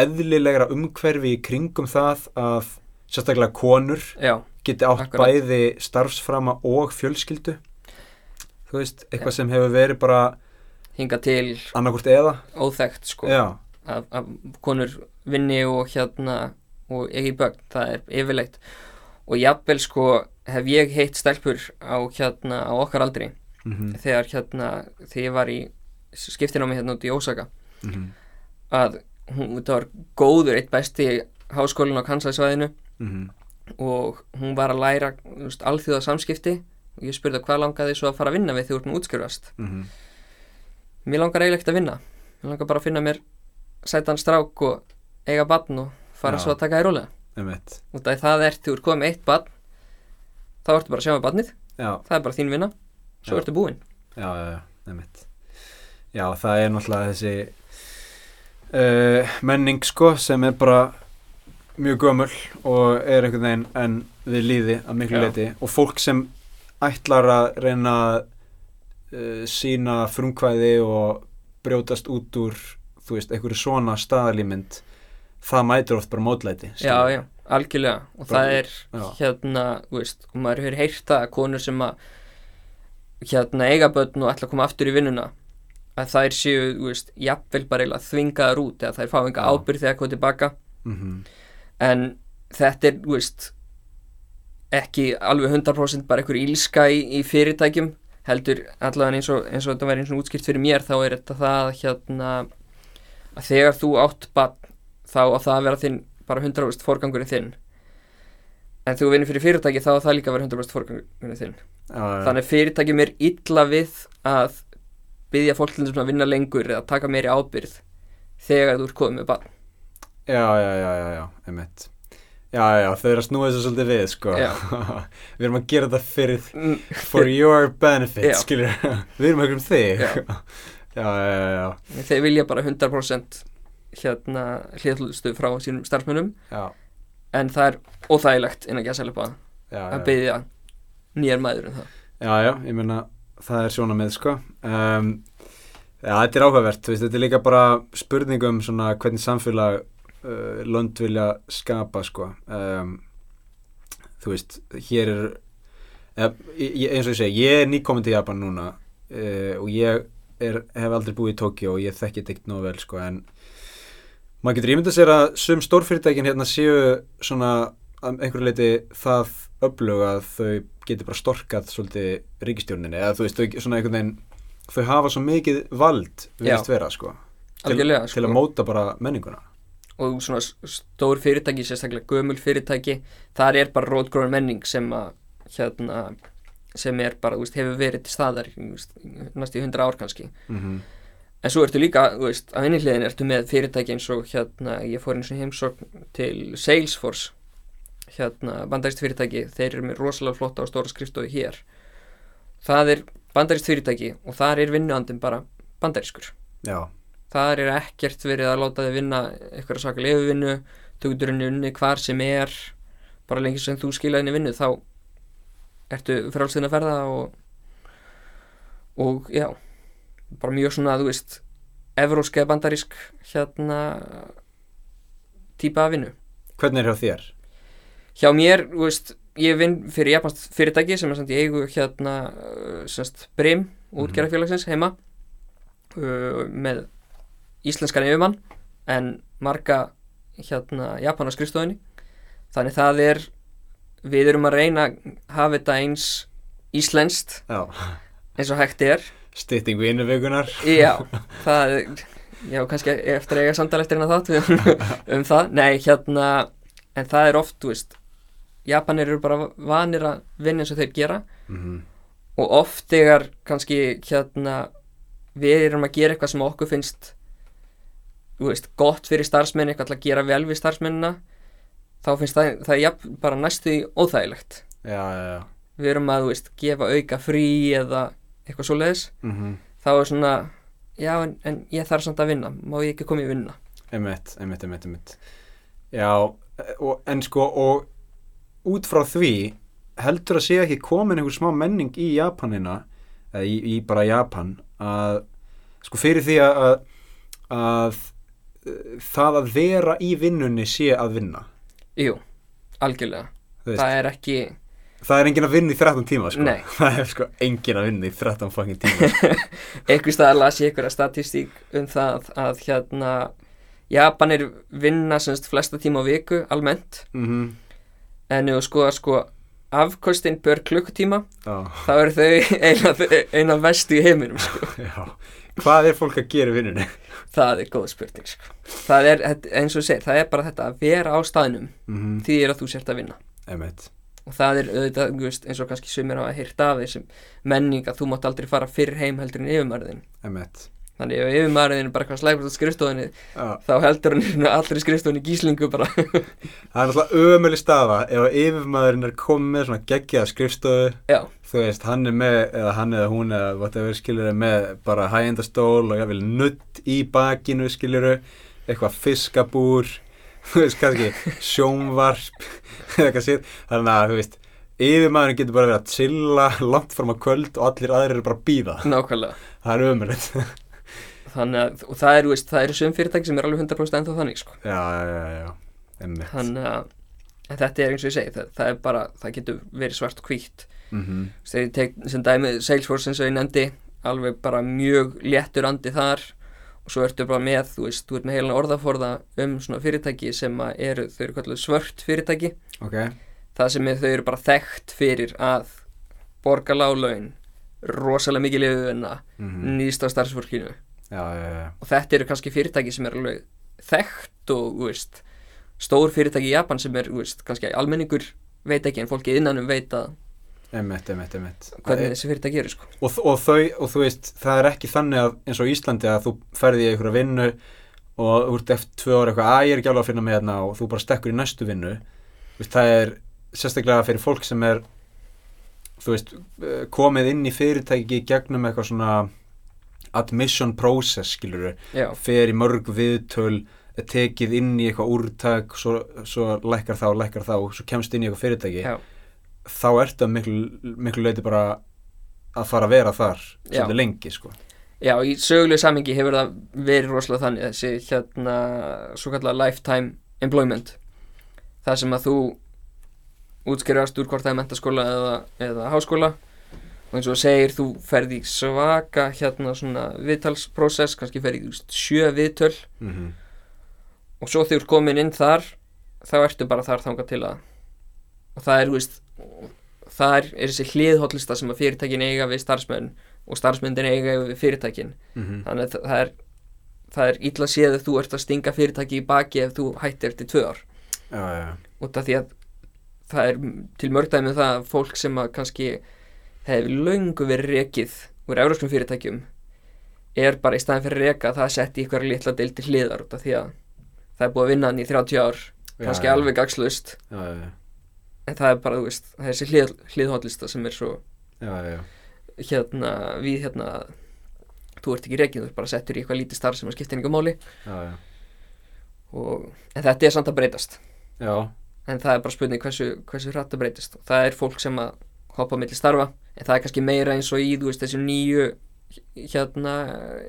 eðlilegra umhverfi í kringum það að sérstaklega konur já, geti átt Akkurat. bæði starfsframa og fjölskyldu. Þú veist, eitthvað sem hefur verið bara hinga til annarkvort eða. óþekkt sko. Já, að, að konur vinni og hérna og ekki börn, það er yfirleitt. Og jafnvel sko hef ég heitt stelpur á hérna á okkar aldri mm þegar hérna þegar ég var í skiptinámi hérna út í Ósaka. -hmm. að hún, var góður eitt besti háskólinn á Kansasvæðinu Mm og hún var að læra alþjóða samskipti og ég spurði hvað langaði svo að fara að vinna við þegar þú ert með útskrifast. -hmm. mér langar eiginlega ekkert að vinna. Mér langar bara að finna mér sætan strák og eiga barn og fara Já. svo að taka í út af því það er, þú ert komið eitt barn þá ertu bara að sjá með barnið. Já, það er bara þín vinna, svo Já. ertu búinn. Já, það er náttúrulega þessi uh, menning sko sem er bara mjög gömul og er einhvern veginn en við líði að miklu Já. leiti og fólk sem ætlar að reyna að uh, sína frumkvæði og brjótast út úr þú veist, einhverju svona staðalímynd það mætir oft bara mótlæti já, já, algjörlega og Bara- það er já. hérna, þú veist, og maður hefur heyrt það að konur sem að hérna eiga börn og ætla að koma aftur í vinnuna að þær séu, þú veist, jafnvel bara eiginlega þvingaðar út eða þær fá enga ábyrð þegar koma tilbaka Mhm. en þetta er, þú veist ekki alveg 100% bara einhver ílska í, í fyrirtækjum heldur allavega eins og, eins og þetta væri eins og útskýrt fyrir mér þá er þetta það hérna að þegar þú átt bann þá á það að vera þinn bara 100% forgangurinn þinn en þú vinnur fyrir fyrirtæki þá á það líka að vera 100% forgangurinn þinn já, já. þannig fyrirtækjum er illa við að byggja fólk til þess að vinna lengur eða taka meiri ábyrð þegar þú ert komið með bann Já, já, já, já, já, einmitt. Já, já, þau eru að snúa þessu svolítið við, sko. Við erum að gera þetta fyrir Mm, For your benefit, Já. skilur. Við erum ekki um þig. Já. já, já, já, já, þeir vilja bara 100% hérna hlýðlustu frá sínum starfsmönnum. Já, en það er óþægilegt innan gæsa selpa já, að já. byggja nýjar mæður um það. Já, já, ég meina Það er svona með, sko. Um, Já, þetta er áhugavert, veist, þetta er líka bara spurningum svona hvernig samfélag uh, lönd vilja skapa, sko. Um, Þú veist, hér er ég, eins og ég segi, ég er nýkomin til Japan núna uh, og ég er, hef aldrei búið í Tókjó og ég þekki þetta ekkert nógu vel, sko, en maður getur ímyndað sér að sum stórfyrirtækin hérna séu svona einhverju leiti það öflug að þau geti bara storkað svolítið ríkistjórninni eða þú veist, þau, veginn þau hafa svo mikið vald viðst vera, sko til, Algjörlega, til sko. að móta bara menninguna og svona stór fyrirtæki, sérstaklega gömul fyrirtæki þar er bara rótgróin menning sem að hérna sem er bara, þú veist, hefur verið til staðar þú veist, næst í hundra ár kannski mm -hmm. en svo ertu líka, þú veist, á einni hliðin ertu með fyrirtæki eins og hérna ég fór eins og heimsókn til Salesforce hérna bandarist fyrirtæki þeir eru með rosalega flotta og stóra skrifstofi hér. Það er bandarist fyrirtæki og þar er vinnuandin bara bandariskur Já, þar er ekkert verið að láta þið vinna eitthvað svakalega yfirvinnu henni unni hvar sem er bara lengi sem þú skilja henni vinnu þá ertu frálsinn að ferða og og já bara mjög svona, þú veist evrósk eða bandarísk hérna típa af vinnu. Hvernig er hjá þér? Hjá mér, þú veist, ég vinn fyrir japansk fyrirtæki sem er samt í eigu hérna, uh, semst, Brim útgerðarfélagsins heima uh, með íslenskan yfirmann en marga hérna Japan á skrifstofinni þannig það er við erum að reyna að hafa þetta eins íslenskt Já, eins og hægt er. Stytting vinnuvikunar Já, það er, já, kannski eftir að eiga samtal eftir hérna þátt um, um það, nei, hérna en það er oft, þú veist Japanir eru bara vanir að vinna eins og þeir gera. Mm og oft þegar kannski hérna við erum að gera eitthvað sem okkur finnst veist, gott fyrir starfsmenn eitthvað til að gera vel við starfsmennina þá finnst það, það jafn, bara næstu því óþægilegt. Já, já, já. Við erum að, veist, gefa auka frí eða eitthvað svoleiðis. Mm þá er svona já en, en ég þarf samt að vinna, má ég ekki koma í vinna? Einmitt, einmitt, einmitt, einmitt. Já, og, en sko og út frá því heldur að sé ekki komin einhver smá menning í Japanina eða í, í bara Japan að sko fyrir því að, að, að uh, það að vera í vinnunni sé að vinna. Jú, algjörlega. Það er ekki það er enginn að vinna í 13 tíma sko. Nei. það er sko enginn að vinna í 13 fucking tíma. Einhver staðar las ég einhverja statistík um það að hérna Japanir vinna semst flesta tíma á viku almennt. Mm en ef þú skoðar sko afkostin bör klukkutíma já, þá eru þau eina, eina vestu í heiminum sko. hvað er fólk að gera vinnunni? Það er góð spurning sko. það er eins og segir, það er bara þetta að vera á staðnum mm því er að þú sért að vinna. Emitt og það er auðvitað, veist, eins og kannski sumir hafa heyrt af þessum menning að þú mátt aldrei fara fyrr heim heldur en yfirmæriðin emitt þannig ef yfirmæriðin er bara hvað slægur á skrifstofunni já. þá heldur hann allir í skrifstofunni í gíslingu bara. Það er náttúrulega ömöli staða. Ef að yfirmaðurinn er komið með svona geggjaða skrifstofu já, þú veist, hann er með, eða hann eða hún eða whatever skilur er með bara hægjendastól og jáfnvel nutt í bakinu skilur eitthvað fiskabúr þú veist, kannski sjónvarp eða eitthvað sér, þannig að þú veist yfirmaðurinn getur bara verið að chilla langt fram á kvöld og allir aðrir eru bara að býða nákvæmlega. Það er ömulegt þannig að, og það er, veist, það eru sum fyrirtæki sem er alveg 100% ennþá þannig, sko. Já, já, já, já, einmitt. Þannig að en þetta er eins og ég segi, það, það er bara það getur verið svart og hvítt. Mm þegar ég tek sem dæmi Salesforce eins og ég nefndi alveg bara mjög léttur andi þar og svo ertu bara með, þú veist, þú ert með heilan orðaforða um svona fyrirtæki sem að eru, þau eru kalluð svört fyrirtæki. Ok, það sem er, þau eru bara þekkt fyrir að borga láglaun rosalega mikið liðuðina mm nýst á starfsfólkinu já, já, og þetta eru kannski fyrirtæki sem er alveg þekkt og, veist stór fyrirtæki í Japan sem er, veist, kannski almenningur veit ekki en fólki innanum veit að einmitt, einmitt, einmitt. hvernig þessi fyrirtæki eru, sko. Og, og þau, og þú veist, það er ekki þannig að eins og Íslandi að þú ferði í einhverja vinnu og þú ert eftir tvö ára eitthvað, að ég er ekki alveg að finna mig hérna og þú bara stekkur í næstu vinnu. Veist, það er sérstaklega fyrir fólk sem er þú veist, eh, komið inn í fyrirtæki gegnum eitthvað svona admission process, skilur já, fer í mörg viðtöl tekið inn í eitthvað úrtak svo, svo lækkar þá, lækkar þá svo kemst inn í eitthvað fyrirtæki. Já, þá ertu að miklu, miklu leiti bara að fara að vera þar svolítið lengi sko. já, í sögulegu samingi hefur það verið rosalega þannig þessi hérna svo kallar lifetime employment. Það sem að þú útskrifast úr hvort það er mentaskóla eða, eða háskóla og eins og segir þú ferði svaka hérna svona viðtalsprósess kannski ferði sjö viðtöl mm -hmm. og svo þegar þú ert komin inn þar þá ertu bara þar þangað til að og það er, þú veist þar er þessi hliðhotlista sem að fyrirtækin eiga við starfsmenn og starfsmennin eiga við fyrirtækin þannig að það er það er illa séð að þú ert að stinga fyrirtæki í baki ef þú hættir eftir tvö ár já, já, já. út af því að það er til mörgdæmi um það að fólk sem að kannski hefur löngu verið rekið úr euróskum fyrirtækjum er bara í staðin fyrir að reka það sett í ykkur litla deildi hliðar út af því að það er búið að vinna hann í 30 ár kannski já, alveg gagslust en það er bara, þú veist, það er þessi hlið, hliðhotlista sem er svo já, já, hérna, við hérna þú ert ekki rekin, þú ert bara settur í eitthvað lítið starf sem að skipta einhver máli. Já, já. og, en þetta er samt að breytast. Já. en það er bara spurning hversu, hversu hratt að breytast. Það er fólk sem að hoppa á milli starfa en það er kannski meira eins og í þú veist þessu nýju hérna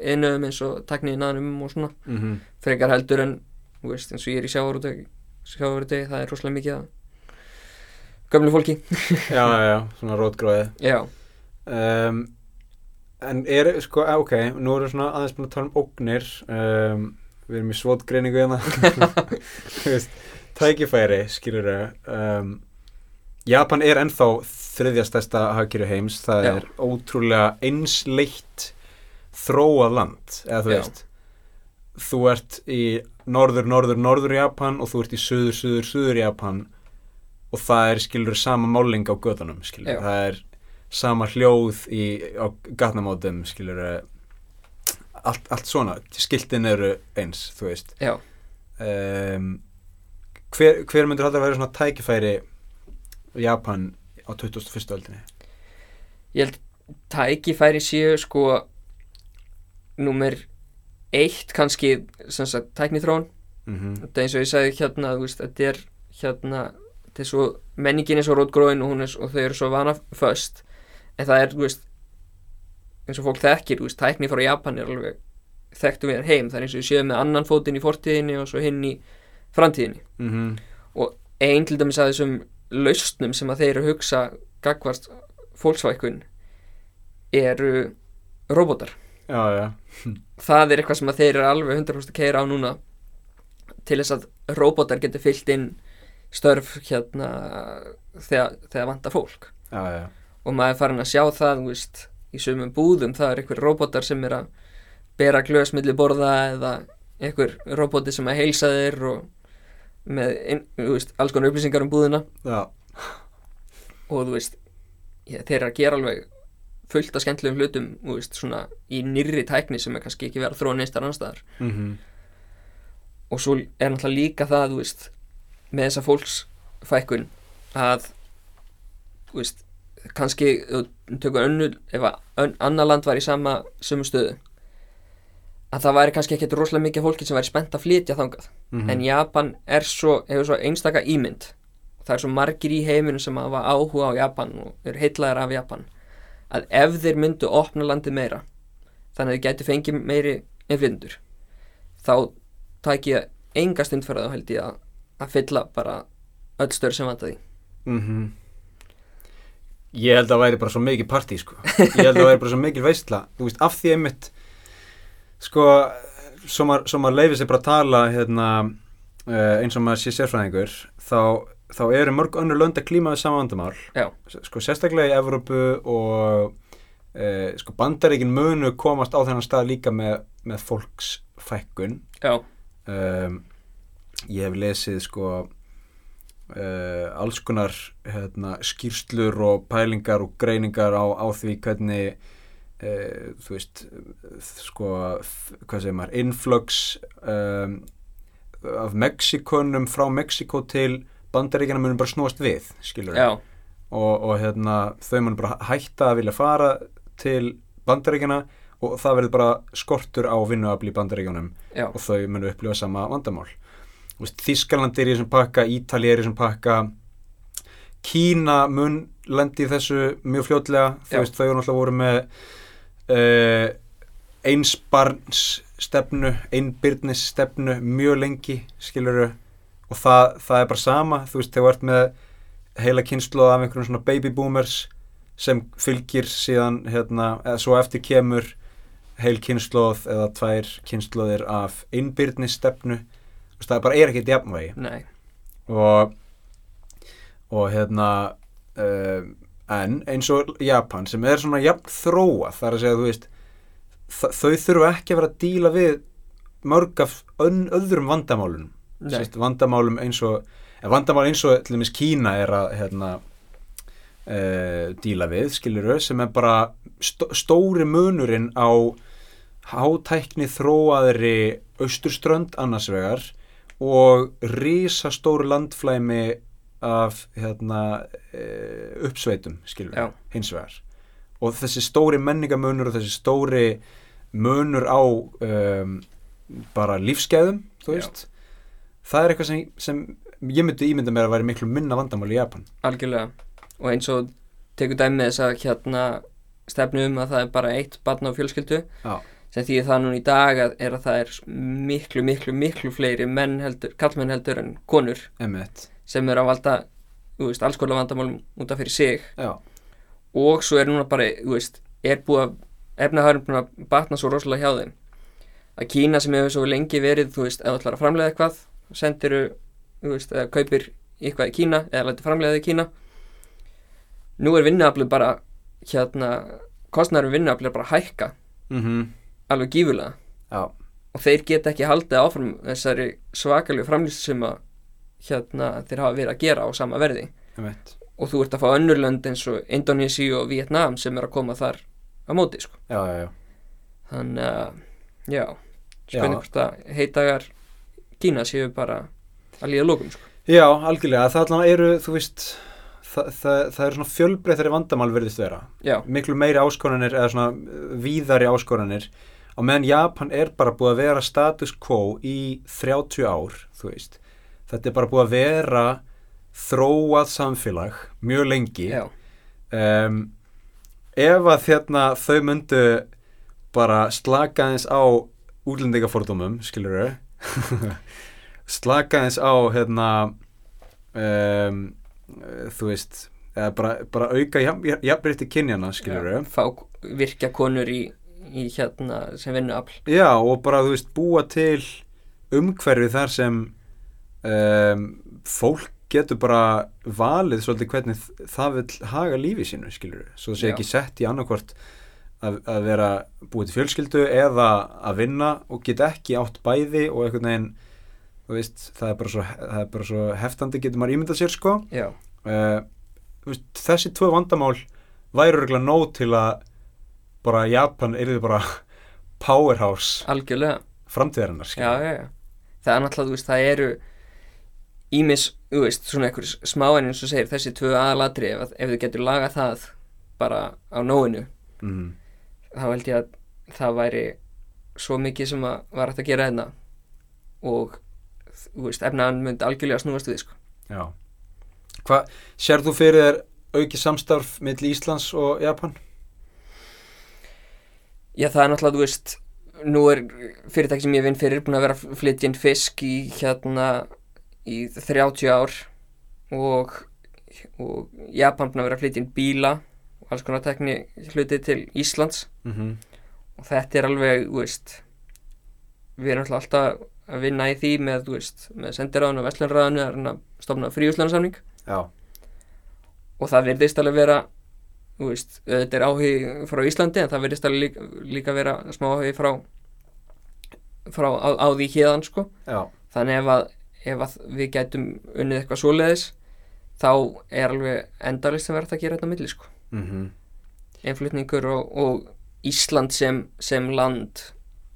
innöðum eins og takniðinanum og svona. Mm frekar heldur en þú veist eins og ég er í sjávarútegi sjávarútegi það er rosalega mikið að gömlu fólki. Já, já, já, svona rótgróðið já, um, en er, sko, ok nú erum við svona aðeins búin að tala um ógnir um, við erum í svotgreiningu hérna. Þú veist, tækifæri skilur um, Japan er ennþá þriðja stærsta hagkýru heims það Já. er ótrúlega einsleitt þróað land eða þú Já. veist þú ert í norður, norður, norður Japan og þú ert í söður, söður, söður Japan og það er skilur sama máling á göðunum skilur, Já. það er sama hljóð í, á gatnamótum skilur allt, allt svona, skiltin eru eins þú veist um, hver, hver myndur þetta að vera svona tækifæri Japan á 21. öldinni? Ég held tækifæri séu sko númer eitt kannski sem sagt tækniþróun. Mm -hmm. þetta er eins og ég sagði hérna þetta er hérna þetta er svo, menningin er svo rótgróin og, er, og þau eru svo vana föst. En það er, þú veist eins og fólk þekkir, þú veist, tækni frá Japan er alveg þekktu við heim, það er eins og við séum með annan fótinn í fortíðinni og svo hinn í framtíðinni. Mm ein til dæmis að þessum lausnum sem að þeir eru að hugsa gagvart fólksvækun eru robotar. Já, já, það er eitthvað sem að þeir eru alveg 100% að keira á núna til þess að robotar geti fyllt inn störf hérna þegar, þegar vanta fólk. Já, og maður er farin að sjá það veist, í sumum búðum það er einhver robotar sem er að bera glös milli borða eða einhver roboti sem að heilsa þér og með þú veist, alls konar upplýsingar um búðina. Já. og þú veist ég, þeir eru að gera alveg fullt af skemmtilegum hlutum veist, svona í nýrri tækni sem er kannski ekki verið að þróa neistar annarstaðar Mm og svo er náttúrulega líka það veist, með þessa fólksfækkun að kannski þú tökur önnu, ef að ön, annar land var í sama sömu stöðu að það væri kannski ekkert rosalega mikið fólki sem væri spennt að flytja þangað Mhm. en Japan er svo, hefur svo einstaka ímynd það er svo margir í heiminum sem hafa áhuga á Japan og eru heitlaðir af Japan að ef þeir myndu opna landið meira þannig að þeir gætu fengið meiri innflytjendur þá tæki ég enga stund fyrir þá held ég að, að fylla bara öll stör sem vantaði Mhm. Ég held að það væri bara svo mikið partí sko. Ég held að það væri bara svo mikið veistla Þú veist, af því einmitt sko, svo maður, maður leifir sér bara að tala hérna, uh, eins og maður sé sérfræðingur þá, þá eru mörg önnur lönd að klíma við sama vandamál. Sko, sérstaklega í Evrópu og uh, sko, bandaríkin munu komast á þennan stað líka með, með fólksfækkun. Um, ég hef lesið sko uh, alls konar hérna, skýrslur og pælingar og greiningar á, á því hvernig uh, þú veist sko, hvað segir maður influx um, af Mexikonum frá Mexiko til bandaríkjana munum bara snúast við skilur og, og hérna, þau munum bara hætta að vilja fara til bandaríkjana og það verður bara skortur á vinnuafli í bandaríkjunum já, og þau munu upplifa sama vandamál. Þú Þískaland er í þessum pakka, Ítali er í þessum pakka. Kína mun lendi í þessu mjög fljótlega. Þú Já. veist, þau eru náttúrulega voru með uh, einsbarns stefnu, einbyrnis stefnu mjög lengi, skiluru og það, það er bara sama þú veist, þegar þú ert með heila kynslu af einhverjum svona baby boomers sem fylgir síðan hérna, eða svo eftir kemur heil kynnslóð eða tvær kynnslóðir af innbyrðnistefnu það bara er ekkert jafnvægi. Og og hérna uh, en eins og Japan sem er svona jafn þróa þar að segja þú veist þa- þau þurfa ekki að vera að díla við mörg af öðrum vandamálum nei, Sest, vandamálum eins og vandamál eins og til dæmis Kína er að hérna uh, díla við, skiluru, sem er bara stó, stóri munurinn á hátækni þróaðri austurströnd annars vegar og risastóri landflæmi af hérna uh, uppsveitum, hins vegar. Og þessi stóri menningamunur og þessi stóri munur á um, bara lífsgæðum það er eitthvað sem, sem ég myndi ímynda mér að væri miklu minna vandamál í Japan. Algjörlega. Og eins og tekur dæmi með þess að hérna stefnu um að það er bara eitt barn á fjölskyldu Já. sem því það núna í dag er að það er miklu, miklu, miklu fleiri menn heldur, kallmenn heldur en konur. Emmett sem eru að valda, veist, alls konar vandamálum út af fyrir sig. Já, og svo er núna bara, veist, er búið að efnahærum búin að batna svo rosalega hjá þeim. Að Kína sem hefur svo lengi verið, þú veist, þú ætlar að framleiða eitthvað sendiru, þú veist, eða kaupir eitthvað í Kína eða lætur framleiða það í Kína. Nú er vinnuaflið bara hérna, kostnæður vinnuaflið er bara að hækka. Mm alveg gífulega já, og þeir geta ekki haldið áfram þessari svakalegu framlýst sem að hérna, þeir hafa verið að gera á sama verði. Og þú ert að fá önnur lönd eins og Indonési og Vietnam sem er að koma þar á móti sko. Já, já, já. Þannig að já, spurning hvort að heitagar Kína séu bara að líða lókum sko. Já, algjörlega, það allan eru, þú veist það, það, það eru svona fjölbreyþari vandamál verðist vera. Já, miklu meiri áskoranir eða svona víðari áskoranir. Á meðan Japan er bara búið að vera status quo í 30 ár þú veist þetta er bara búið að vera þróað samfélag mjög lengi. Um, ef að þérna þau myndu bara slaka eins á útlendingafordómum, skilur slaka eins á hérna um, þú veist bara, bara auka jafnbreytti kynjana, skilur já, fá virkja konur í, í hérna sem vinnu afl Já, og bara, þú veist, búa til umhverfi þar sem um, fólk getur bara valið svolítið hvernig það vil haga lífi sínu, skilur. Svo það sé ekki sett í annarkvort að, að vera búið til fjölskyldu eða að vinna og geta ekki átt bæði og einhvern veginn, þú veist, það er bara svo, það er bara svo heftandi getur maður ímyndað sér, sko. Uh, veist, þessi tvö vandamál væru regla nóg til að bara Japan yrði bara powerhouse algjörlega. framtíðarinnar já, já, já, það er náttúrulega, þú veist, það eru ímis, þú veist, svona einhver smáinn eins og segir, þessi tvö aðalatri ef, ef þau getur lagað það bara á nóinu, Mhm. þá held ég að það væri svo mikið sem að var hægt að gera hérna og þú veist, efnaðan myndi algjörlega snúast við, sko. Já. Hvað, sér þú fyrir þér auki samstarf milli Íslands og Japan? Já, það er náttúrulega, þú veist, nú er fyrirtæki sem ég vinn fyrir búin að vera að flytja inn fisk í hérna í 30 ár og, og Japan búin að vera að flytja inn bíla og alls konar tekni hluti til Íslands Mm -hmm. og þetta er alveg, þú veist, við erum alltaf að vinna í því með, þú veist, með sendiráðinu og vestlunraðinu að reyna að stofna fríhúslanarsamning Já. og það virðist alveg vera þú veist, þetta er áhugi frá Íslandi en það virðist alveg líka, líka vera smá áhugi frá frá á, á því hérðan sko Já. þannig ef að, ef við gætum unnið eitthvað svoleiðis þá er alveg endalist sem verður að gera þetta á milli sko Mm einflutningur og, og Ísland sem, sem land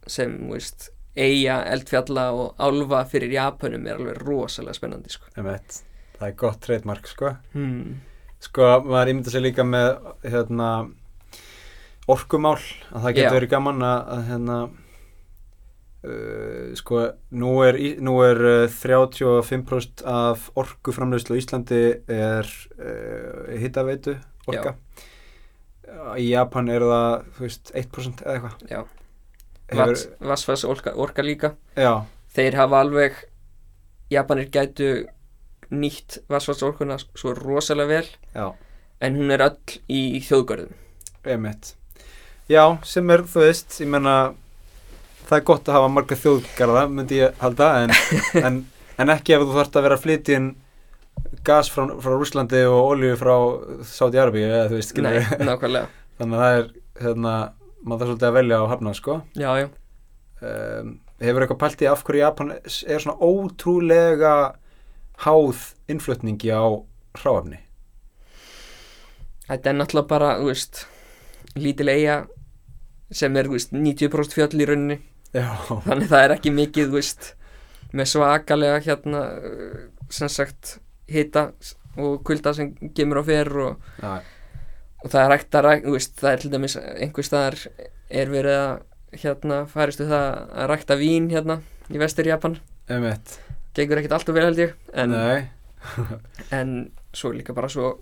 sem, veist, eiga eldfjalla og álfa fyrir Japanum er alveg rosalega spennandi sko Það er gott trademark, sko. hmm. Sko, maður ímynda sér líka með hérna orkumál, að það getur Já. verið gaman að hérna uh, sko, nú er, í- nú er uh, 35% af orkuframleiðslu á Íslandi er uh, hittaveitu orka. Í Japan er það, veist, 1% eða eitthvað. já, Vassfars orka, orka líka. Já, þeir hafa alveg Japanir gætu nýtt vassvarsorkuna svo rosalega vel. Já, en hún er öll í þjóðgörðum emitt. Já, sem er, þú veist, ég menna, það er gott að hafa marga þjóðgarða, myndi ég halda, en, en, en ekki ef þú þarft að vera að flytja inn gas frá, frá Rúslandi og olíu frá Saudi-Arabi, eða þú veist, skilur Nei, nákvæmlega Þannig að það er, hérna, maður þarf svolítið að velja á hafna, sko. Já, já, Um, hefur eitthvað pælt í af hverju Japan er svona ótrúlega háð innflutningi á hráefni? þetta er náttúrulega bara, þú veist lítil eiga sem er, þú veist, 90% fjöll í rauninni Já, þannig það er ekki mikið, veist með svakalega hérna sem sagt hita og kulda sem kemur á fer og, og það er hægt að veist, það er til dæmis einhver staðar er verið að hérna færistu það að rækta vín hérna í vestur Japan gengur ekkert alltaf vel held ég en, en svo líka bara svo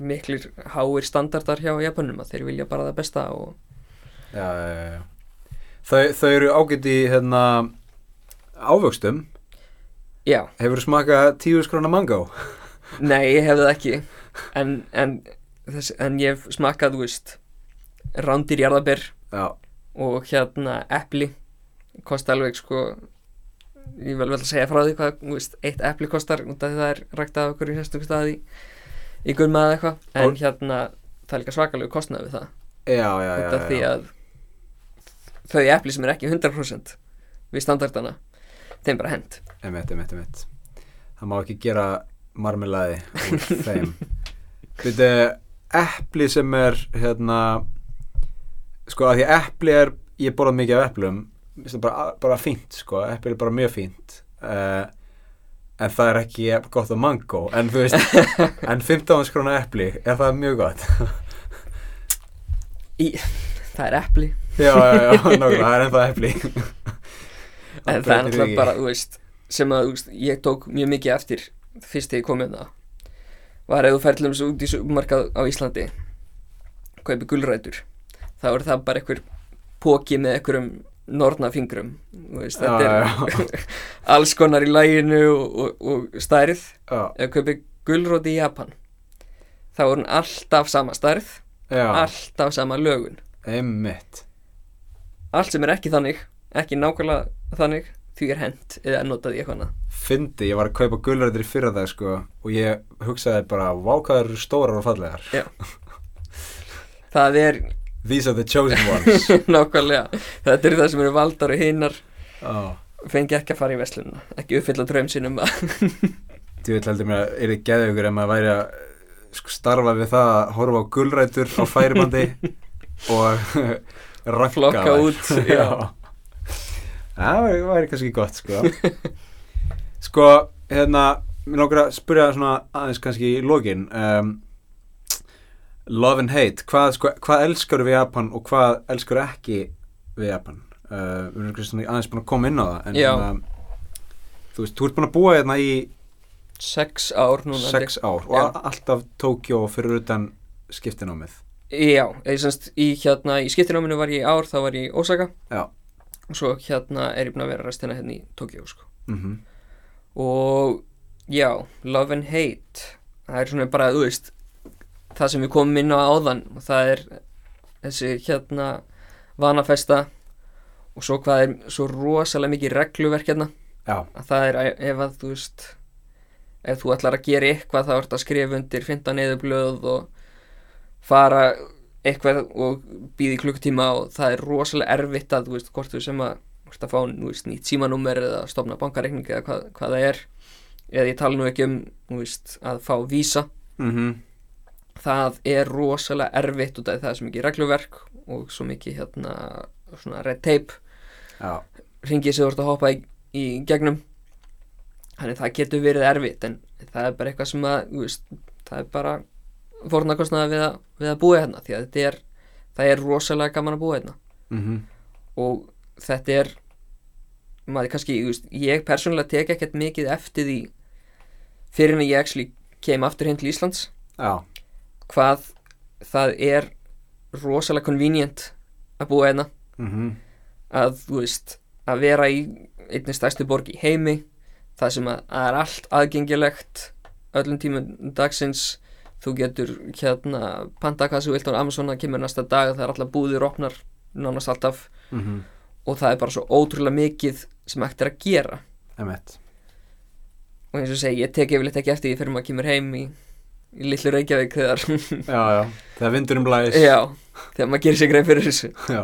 miklir háir standardar hjá Japanum að þeir vilja bara það besta og já, já, já. Þau, þau eru ágætt í hérna ávöxtum. já, Hefur smakað tíu skrona mango? nei, ég hef það ekki. En, en, þess, en ég hef smakað, þú veist rándir jarðaber Já, og hérna epli. Kosta alveg sko ég vel vel að segja frá því hvað þú veist, eitt epli kostar því það er ræktað okkur í sérstöku staði í, í gulma eða eitthvað. En Og- hérna það er líka svakalegu kostnað við það. Já, já, já, af því já. að þau epli sem er ekki 100% við standardana þeim bara hend Emitt, emitt, emitt. Það má ekki gera marmelaði úr þeim. Þetta epli sem er hérna sko að því epli er ég borðað mikið af eplum bara, bara fínt sko, epli er bara mjög fínt. Uh, en það er ekki gott að mango. En þú veist, en 15 skrona epli er það mjög gott? Í, það er epli já, já, já, nákvæmlega, það er ennþá epli. En það er náttúrulega bara, þú veist sem að, þú veist, ég tók mjög mikið eftir fyrst þegar ég kom það var ef þú ferðlum svo út í supermarkað á Íslandi kaupi gulrætur þá er það bara einhver póki með einhverjum nornafingrum veist, þetta Já, er alls konar í læginu og, og, og stærð. Já, ef kaupi gulróti í Japan þá er hún alltaf sama stærð já, alltaf sama lögun. Einmitt allt sem er ekki þannig, ekki nákvæmlega þannig því er hent eða notað í eitthvað annað. Fyndi, ég var að kaupa gulrætur í fyrra dag sko og ég hugsaði bara vákaður stórar og fallegar. Já. það er These are the chosen ones. Nákvæmlega. Þetta er það sem eru valdar og hinnar Já, fengi ekki að fara í veslununa ekki uppfylla draum sinum þú veit heldur mér að er þið geðugur ef maður væri að sko, starfa við það að horfa á gulrætur á færibandi og Flokka út, já. Það væri, væri kannski gott sko. Sko, hérna mér langar að spyrja svona aðeins kannski í lokin um, Love and hate hvað, sko, hvað elskar við Japan og hvað elskar ekki við Japan? Uh, við erum aðeins búin að koma inn á það en hérna, þú veist, þú ert búin að búa hérna í sex ár núna sex ár og alltaf Tókjó fyrir utan skiptinámið já, eða semst í hérna í skiptináminu var ég í ár, þá var ég í Osaka. Já. og svo hérna er ég búin að vera restina hérna í Tokyo sko. mm og já, love and hate það er svona bara, þú veist það sem við komum inn á áðan. Og það er þessi hérna vanafesta. Og svo hvað er svo rosalega mikið regluverk hérna. Já, að það er ef að þú veist ef þú ætlar að gera eitthvað þá ert að skrifa undir 15 neðurblöð og fara eitthvað og býði klukkutíma og það er rosalega erfitt að þú veist hvort þú sem að, veist, að fá þú veist, nýtt símanúmer eða stopna bankareikning eða hvað, hvað það er. Eða ég tala nú ekki um þú veist, að fá vísa mm það er rosalega erfitt því það er svo mikið regluverk og svo mikið hérna svona red tape. Já, ringið sem þú ert að hoppa í, í gegnum. Þannig það getur verið erfitt en það er bara eitthvað sem að þú veist, það er bara fórnarkostnaða við, við að búa hérna því að þetta er, það er rosalega gaman að búa hérna. Mm og þetta er maður kannski, ég persónulega tek ekkert mikið eftir því fyrir en ég actually kem aftur heim til Íslands. Já, hvað það er rosalega convenient að búa hérna. Mm að þú veist að vera í einnig stærstu borg í heimi það sem að, að er allt aðgengilegt öllum tímum dagsins þú getur hérna þú vilt á Amazon það kemur næsta dag það er alltaf búðir opnar nánast alltaf. Mm og það er bara svo ótrúlega mikið sem er að gera. Emitt og eins og segi, ég tek yfirleitt ekki eftir því fyrir maður kemur heim í, í litlu Reykjavík þegar. Já, já, þegar vindurum blæs. Já, þegar maður gerir sig greið fyrir þessu. Já,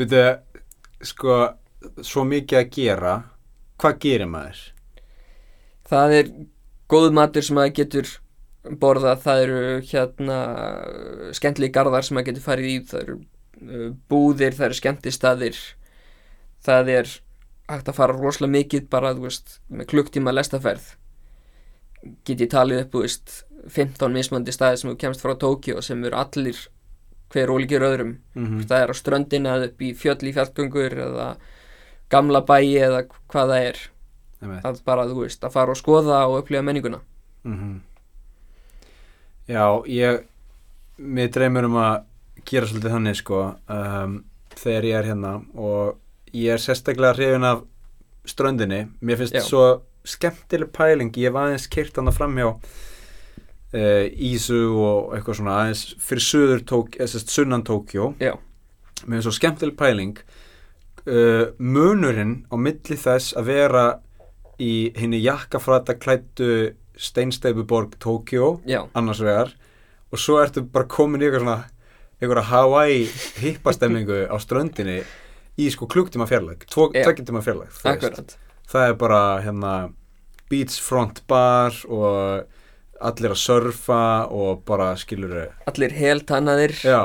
byrju, sko, svo mikið að gera Hvað gerir maður? Það er góð matur sem maður getur borðað, það eru hérna skemmtilegi garðar sem maður getur farið í, það eru uh, búðir, það eru skemmtistaðir, það er hægt að fara rosalega mikið bara, þú veist, með klukktíma lestaferð. Get ég talið upp, þú veist, 15 mismandi staði sem þú kemst frá Tókjó sem eru allir hver ólíkir öðrum. Mm Það er á ströndina eða upp í fjöll í fjallgöngur eða gamla bæi eða hvað það er Emitt að bara, þú veist, að fara og skoða og upplifa menninguna. Mm Já, ég Mér dreymur um að gera svolítið þannig, sko um, Þegar ég er hérna Og ég er sérstaklega hrifin af ströndinni. Mér finnst Já. svo skemmtileg pæling. Ég var aðeins kyrt hann framhjá uh, Ísu og eitthvað svona aðeins fyrir söður tók, eða sérst sunnan Tókjó Já, með svo skemmtileg pæling. Uh, munurinn á milli þess að vera í henni jakkafrata klættu steinsteipuborg Tókjó annars vegar. Og svo ertu bara komin í eitthvað svona einhverja Hawaii hippastemmingu á ströndinni í sko tvo, Já. tveggjartíma akkurat. Það er bara hérna beachfront bar og allir að surfa og bara skilur Allir heltannaðir, já,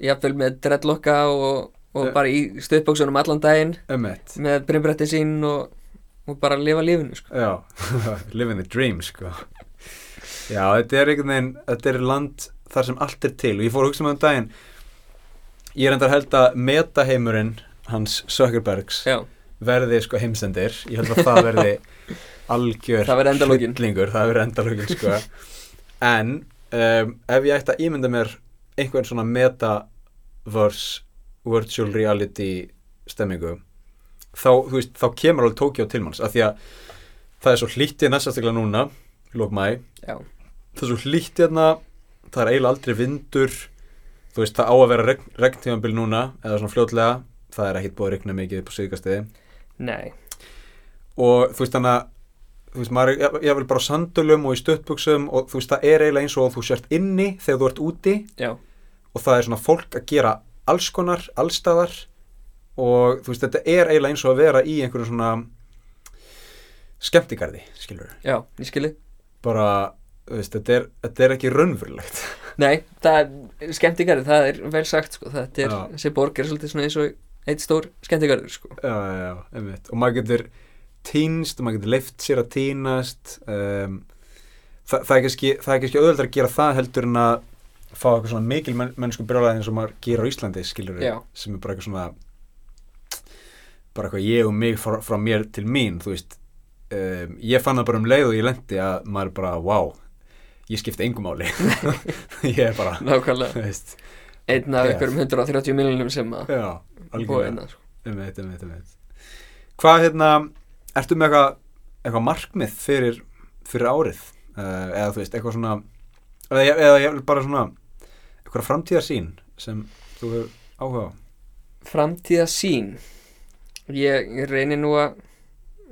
jafnvel með dreadlocka og, og Já. bara í stuðbóksunum allan daginn. Emmett með brimbretti sín og, og bara lifa lífinu sko. Já, living the dream sko. Já, þetta er einhvern veginn þetta er land þar sem allt er til. Og ég fór að hugsa með um daginn. Ég er enda að held að metaheimurinn hans Sökkerbergs verði sko heimsendir. Ég held að það verði algjör hryllingur, það verði endalókin sko. En um, ef ég ætti að ímynda mér einhvern svona metaverse virtual reality stemmingu þá, veist, þá kemur alveg Tokyo til manns af því að það er svo hlýtt hérna sérstaklega núna, lók mæ það er svo hlýtt hérna það er eiginlega aldrei vindur þú veist, það á að vera regn, regntífambil núna eða svona fljótlega, það er ekkit búið að regna mikið upp á síðkastiði og þú veist þannig að þú veist, maður er ég, ég vil bara á sandölum og í stöttbuxum og þú veist, það er eiginlega eins og þú sért inni þegar þú ert úti. Já, og það er svona fólk að gera alls konar, allstaðar og þú veist, þetta er eiginlega eins og að vera í einhverju svona skemmtigarði, skilur já, ég skilji bara, þú veist, þetta er, þetta er ekki raunverulegt. Nei, það er skemmtigarður, það er vel sagt sko, þetta er, Já. þessi borg er svolítið svona eins og eitt stór skemmtigarður sko. Já, já, já, einmitt. Og maður getur týnst maður getur leift sér að týnast um, það, það er kannski það er kannski auðveldar að gera það heldur en að fá eitthvað svona mikil menn, mennsku brjólaði eins og maður gera á Íslandi, skilur Já. sem er bara eitthvað svona bara eitthvað ég og mig frá, frá mér til mín, þú veist um, ég fann það bara um leið og ég lendi að maður bara, wow ég skipti engum máli ég er bara, veist einn af Já. einhverjum 130 miljonum sem að. Einmitt, einmitt, einmitt. Hvað hérna, ertu með eitthvað, eitthvað markmið fyrir, fyrir árið? Uh, eða þú veist, eitthvað svona, eða, eða bara svona, eitthvað framtíðarsýn sem þú hefur áhuga á? Framtíða sín ég, reynir nú að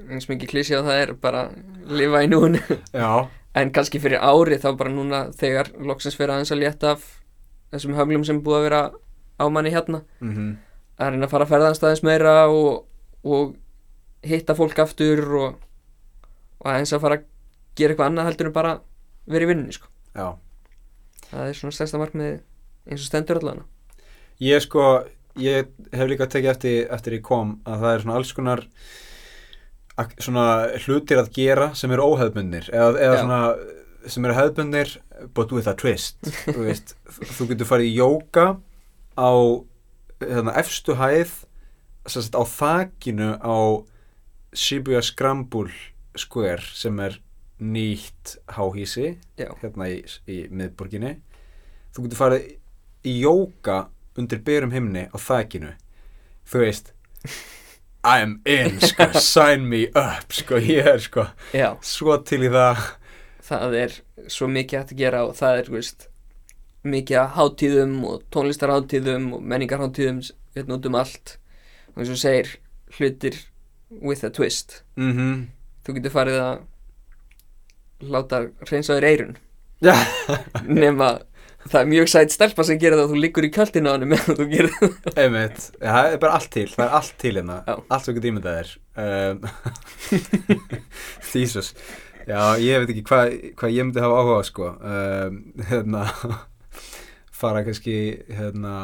eins mikið klísi á það er bara lifa í núinu. Já, en kannski fyrir ári þá bara núna þegar loksins fyrir aðeins að létta af þessum hömlum sem búið að vera á manni hérna. Mm að reyna að fara að ferðast aðeins meira og, og hitta fólk aftur og, og aðeins að fara að gera eitthvað annað heldur en bara vera í vinnunni sko. já. það er svona stærsta markmið eins og stendur allan Ég sko, ég hef líka tekið eftir, eftir ég kom að það er svona alls konar svona hlutir að gera sem eru óhefbundir eða, eða svona sem eru hefbundir but with a twist. Þú veist, þú getur farið í jóka á hérna, efstu hæð sagt, á þakinu á Shibuya Scramble Square sem er nýtt háhísi Já. hérna í, í miðborginni. Þú getur farið í jóka undir berum himni á þakinu. Þú veist I'm in, sko, sign me up sko, ég er sko. Já, svo til í það. Það er svo mikið hægt að gera og það er veist, mikið að hátíðum og tónlistarhátíðum og menningarhátíðum hérna út um allt. Og eins og segir hlutir with a twist. Mhm. Þú getur farið að láta hreinsa þér eirun nema það er mjög sætt stelpa sem gerir það og þú liggur í kjöldinu á henni meðan þú gerir það. Einmitt, það er bara allt til það er allt til hérna, allt sem getur ímyndað þér. Um, Jesus. Já, ég veit ekki hvað hva ég myndi hafa áhuga á, sko. Um, hérna fara kannski hérna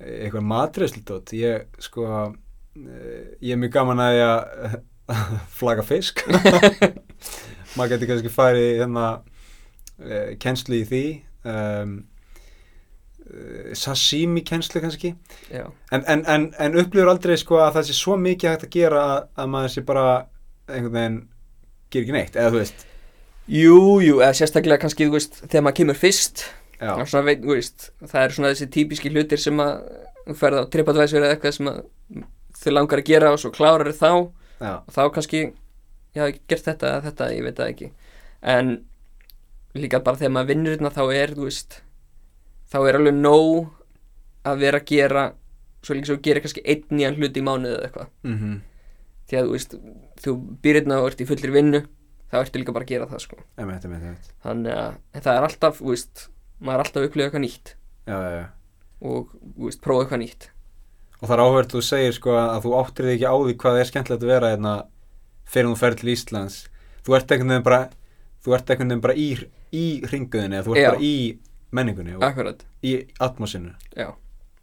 eitthvað matreyslutótt ég sko eh, ég er mjög gaman að ég að flaga fisk. Maður getur kannski farið hérna uh, kennslu í því um, uh, sashimi kennslu kannski. En, en, en, en upplifur aldrei sko að það sé svo mikið hægt að gera að, að maður sé bara einhvern veginn ger ekki neitt, eða þú veist. Jú, jú, eða sérstaklega kannski, þú veist, þegar maður kemur fyrst veit, veist, það er svona þessi típiski hlutir sem að þú ferð á tripadvæsir eða eitthvað sem þau langar að gera og svo klárar þá. Já, og þá kannski, ég hafi gert þetta eða þetta, ég veit það ekki. En líka bara þegar maður vinnur hérna þá er, þú veist þá er alveg nóg að vera að gera svo líka svo gerir kannski einn nýjan hlut í mánuði eða eitthvað. Mhm. Því að þú veist, þú býr hérna og ert í fullri vinnu þá ertu líka bara að gera það sko. Einmitt, einmitt, einmitt. Þannig að það er alltaf, þú veist maður er alltaf að upplifa eitthvað nýtt. Já, já, já. Og, þú veist, prófa eitthvað nýtt. Og það er áhverð þú segir sko að þú áttir þig ekki á því hvað er skemmtilegt að vera hérna fyrir þú ferð til Íslands. Þú ert einhvern veginn bara þú ert einhvern veginn bara í, í ringuðinni eða þú ert Já. bara í menningunni og akkurat, í atmosinu já.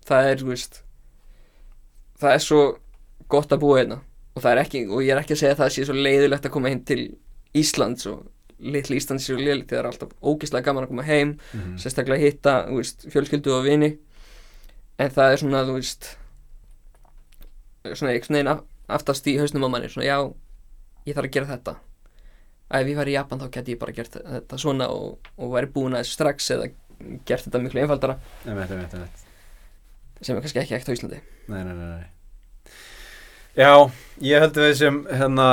Það er, þú veist það er svo gott að búa hérna. Og það er ekki, og ég er ekki að segja að það sé svo leiðilegt að koma heim til Íslands og litli Íslands sé svo leiðilegt það er alltaf ógeðslega gaman að koma heim mm. sérstaklega hitta, þú veist, fjölskyldu og vini. En það er svona, þú veist svona einhvern veginn af- aftast í hausnum á manni, svona já ég þarf að gera þetta ef ég væri í Japan þá geti ég bara gert þetta svona og, og væri búin að þessu strax eða gert þetta miklu einfaldara Einmitt, einmitt, einmitt. sem er kannski ekki ekkert á Íslandi Nei, nei, nei, nei. Já, ég held að við sem hérna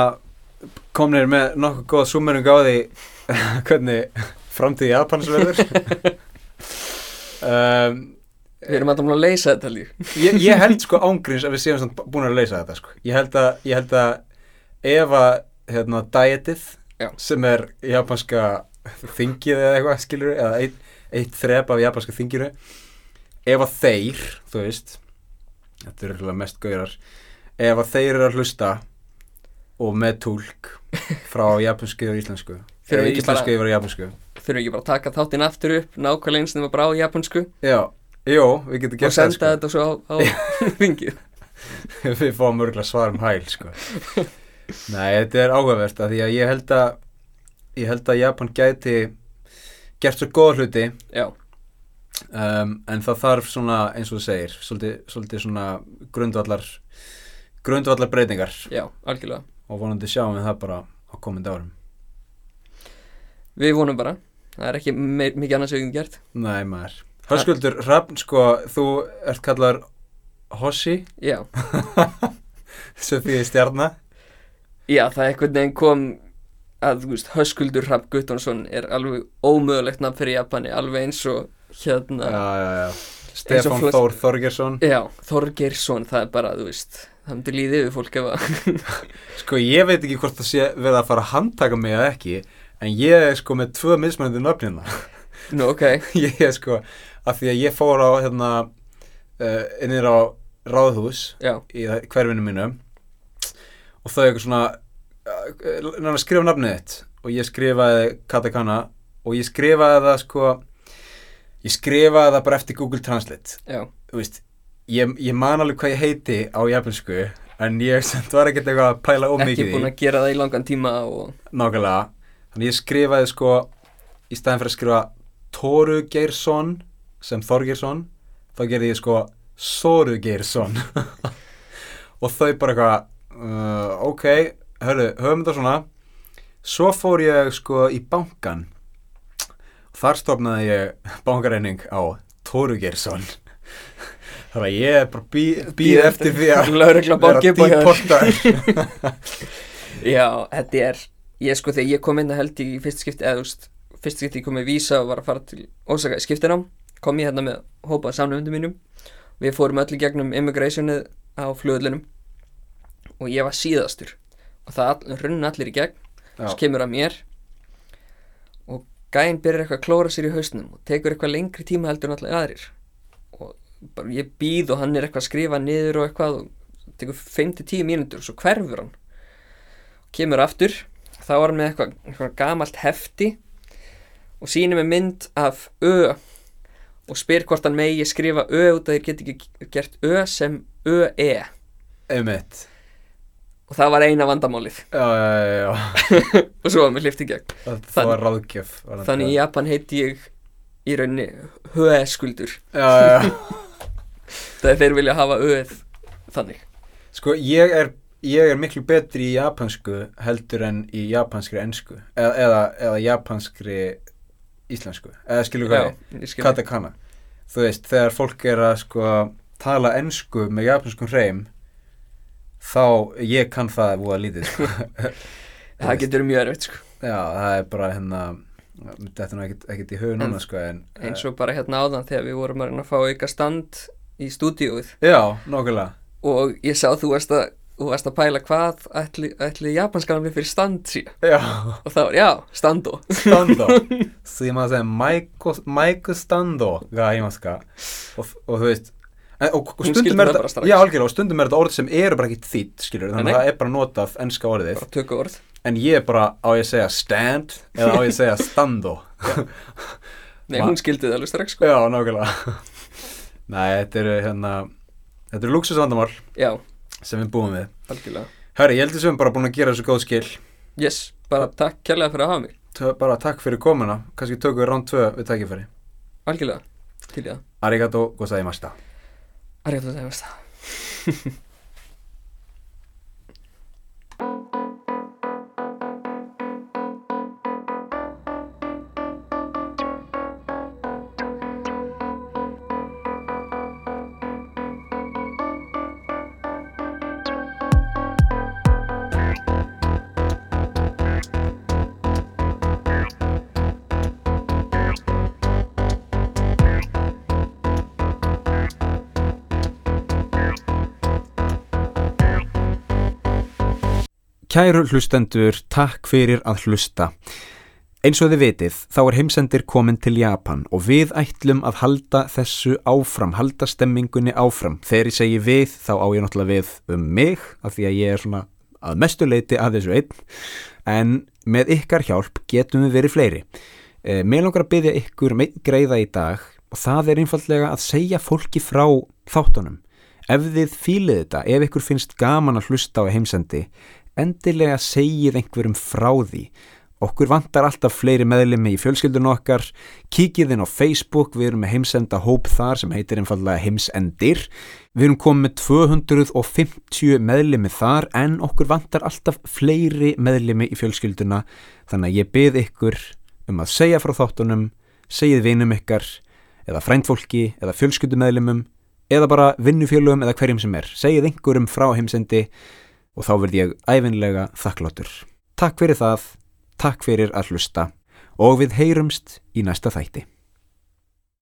komnir með nokkuð góð summering á því hvernig framtíð Japans verður um, Við erum alltaf múin að leysa þetta líf ég, ég held sko ángríns að við séum búin að leysa þetta sko. ég held að, ég held að ef að hérna, dietið Já. sem er japanska þingið eða eitthvað skilur eða eitt, eitt þrep af japanska þingiru ef að þeir þú veist þetta er örugglega mest gaurar ef að þeir eru að hlusta og með túlk frá japansku og íslensku eða íslensku yfir á japansku Þurfum við ekki bara að taka þáttinn aftur upp nákvæmlega eins og bara á japansku já, jú, við getum og gert senda það þetta svo á, á ringið sko. við fáum örgulega svar um hæl sko. nei, þetta er áhugavert af því að ég held að ég held að Japan gæti gert svo góða hluti. Um, en það þarf svona eins og þú segir svolítið, svolítið svona grundvallar grundvallar breytingar. Já, algjörlega. Og vonandi sjáum við það bara á komandi árum. Við vonum bara, það er ekki meir, mikið annars getum gert. Nei maður. Hörskuldur, Hrafn, sko, þú ert kallar Hossi Já, sem því stjarna já það er einhvern veginn kom að þú veist, Höskuldur Rapp Guttonsson er alveg ómögulegt nafn fyrir Japani, alveg eins og hérna Já, já, já. Stefán flest- Þór Þorgersson Já, Þorgeirsson, það er bara, þú veist það myndi líði yfir fólk ef að Sko, ég veit ekki hvort það sé verið að fara að handtaka mig eða ekki en ég er sko með tvö mismunandi nöfnina Nú, ok, ég er sko, af því að ég fór á hérna uh, innir á ráðhús já, í hverfinu mínu og þau eitthvað svona að skrifa nafnið þitt. Og ég skrifaði katakana. Og ég skrifaði það sko ég skrifaði það bara eftir Google Translate. Já, þú veist, ég, ég man alveg hvað ég heiti á japansku en ég var ekkert eitthvað að pæla ekki ómikið búin í að gera það í langan tíma og nákvæmlega, þannig ég skrifaði sko í staðin fyrir að skrifa Tóru Geirsson sem Þorgeirsson þá gerði ég sko Sóru Geirsson. Og þau bara eitthvað uh, ok, hörru, höfum þetta svona. Svo fór ég sko í bankan þar stofnaði ég bankareining á Tóru Geirsson. Þannig að ég er bara bí, býð eftir því að þér. díportar Já, þetta er ég sko þegar ég kom inn að held í fyrst skipti eða fyrst skipti ég kom með vísa og var að fara til Ósaka skiptinám kom ég hérna með hópa samnefndum mínum. Við fórum öll í gegnum immigrationið á flugullinum og ég var síðastur. Og það all, runna allir í gegn. Svo kemur að mér og gæinn byrjar eitthvað að klóra sér í hausnum og tekur eitthvað lengri tíma heldur en allir aðrir. Og bara ég býð og hann er eitthvað að skrifa niður og eitthvað og tekur 5-10 mínútur og svo hverfur hann. Kemur aftur. Þá var hann með eitthvað, eitthvað gamalt hefti og sýnir með mynd af Ö og spyr hvort hann megi skrifa Ö út að þeir geti ekki gert Ö sem Ö-E Einmitt. Það var eina vandamálið. Já, já, og svo var mér hlifti gegn. Það, það var ráðgjöf var þannig í Japan heiti ég í já, já. þegar þeir vilja hafa Ö-ið þannig. Sko, ég er, ég er miklu betri í japansku heldur en í japanskri ensku eða, eða, eða japanskri íslensku. Eða skilur hvað katakana. Þú veist, þegar fólk er að sko tala ensku með japanskum hreim þá ég kann það voða lítið sko. það getur mjög erfitt sko. já, það er bara hérna þetta er nú ekkert, ekkert í hug núna sko, en, eh, eins og bara hérna áðan þegar við vorum að fá ykkar stand í stúdíóið. Já, nokkulega og ég sá þú varst að, þú varst að pæla hvað ætli, ætli japanskanum við fyrir stand og þá, já, stando. Stando. Því maður segir mæku stando og, og þú veist og, og Hún stundum er þetta já, algjörlega, og stundum er þetta orð sem eru bara ekki þýtt skilur, þannig að það er bara notað enska orðið. Bara tökku orð en ég er bara á ég að segja stand eða á ég að segja stando. Nei, hún skildi það alveg strax sko. Já, nákvæmlega. Nei, þetta eru hérna þetta eru luxusvandamál Já, sem við búum við. Algjörlega. Herri, ég heldur sem við bara búin að gera þessu góð skil. Yes, bara takk kærlega fyrir að hafa mig. Tö, bara takk fyrir komuna, kannski tökum við round 2 við tækifæri. Algjörlega, til í það. Arigato ありがとうございました。Kæru hlustendur, takk fyrir að hlusta. Eins og þið vitið, þá er heimsendir komin til Japan og við ætlum að halda þessu áfram, halda stemmingunni áfram. Þegar ég segi við, þá á ég náttúrulega við um mig, af því að ég er svona að mestuleiti að þessu einn, en með ykkar hjálp getum við verið fleiri. E, mér langar að byggja ykkur með greiða í dag og það er einfallega að segja fólki frá þáttunum. Ef þið fýlið þetta, ef ykkur finnst gaman að hlusta á heimsendi, endilega segið einhverjum frá því. Okkur vantar alltaf fleiri meðlemi í fjölskyldun okkar, kíkið inn á Facebook, við erum með heimsenda hóp þar sem heitir einfallega heimsendir. Við erum komið með 250 meðlemi þar en okkur vantar alltaf fleiri meðlemi í fjölskylduna þannig að ég byrð ykkur um að segja frá þáttunum, segið vinum ykkar eða fræntfólki eða fjölskyldumeðlemum eða bara vinnufjölum eða hverjum sem er. Segið einhverjum frá heimsendi og þá verð ég æfinlega þakkláttur. Takk fyrir það. Takk fyrir að hlusta og við heyrumst í næsta þætti.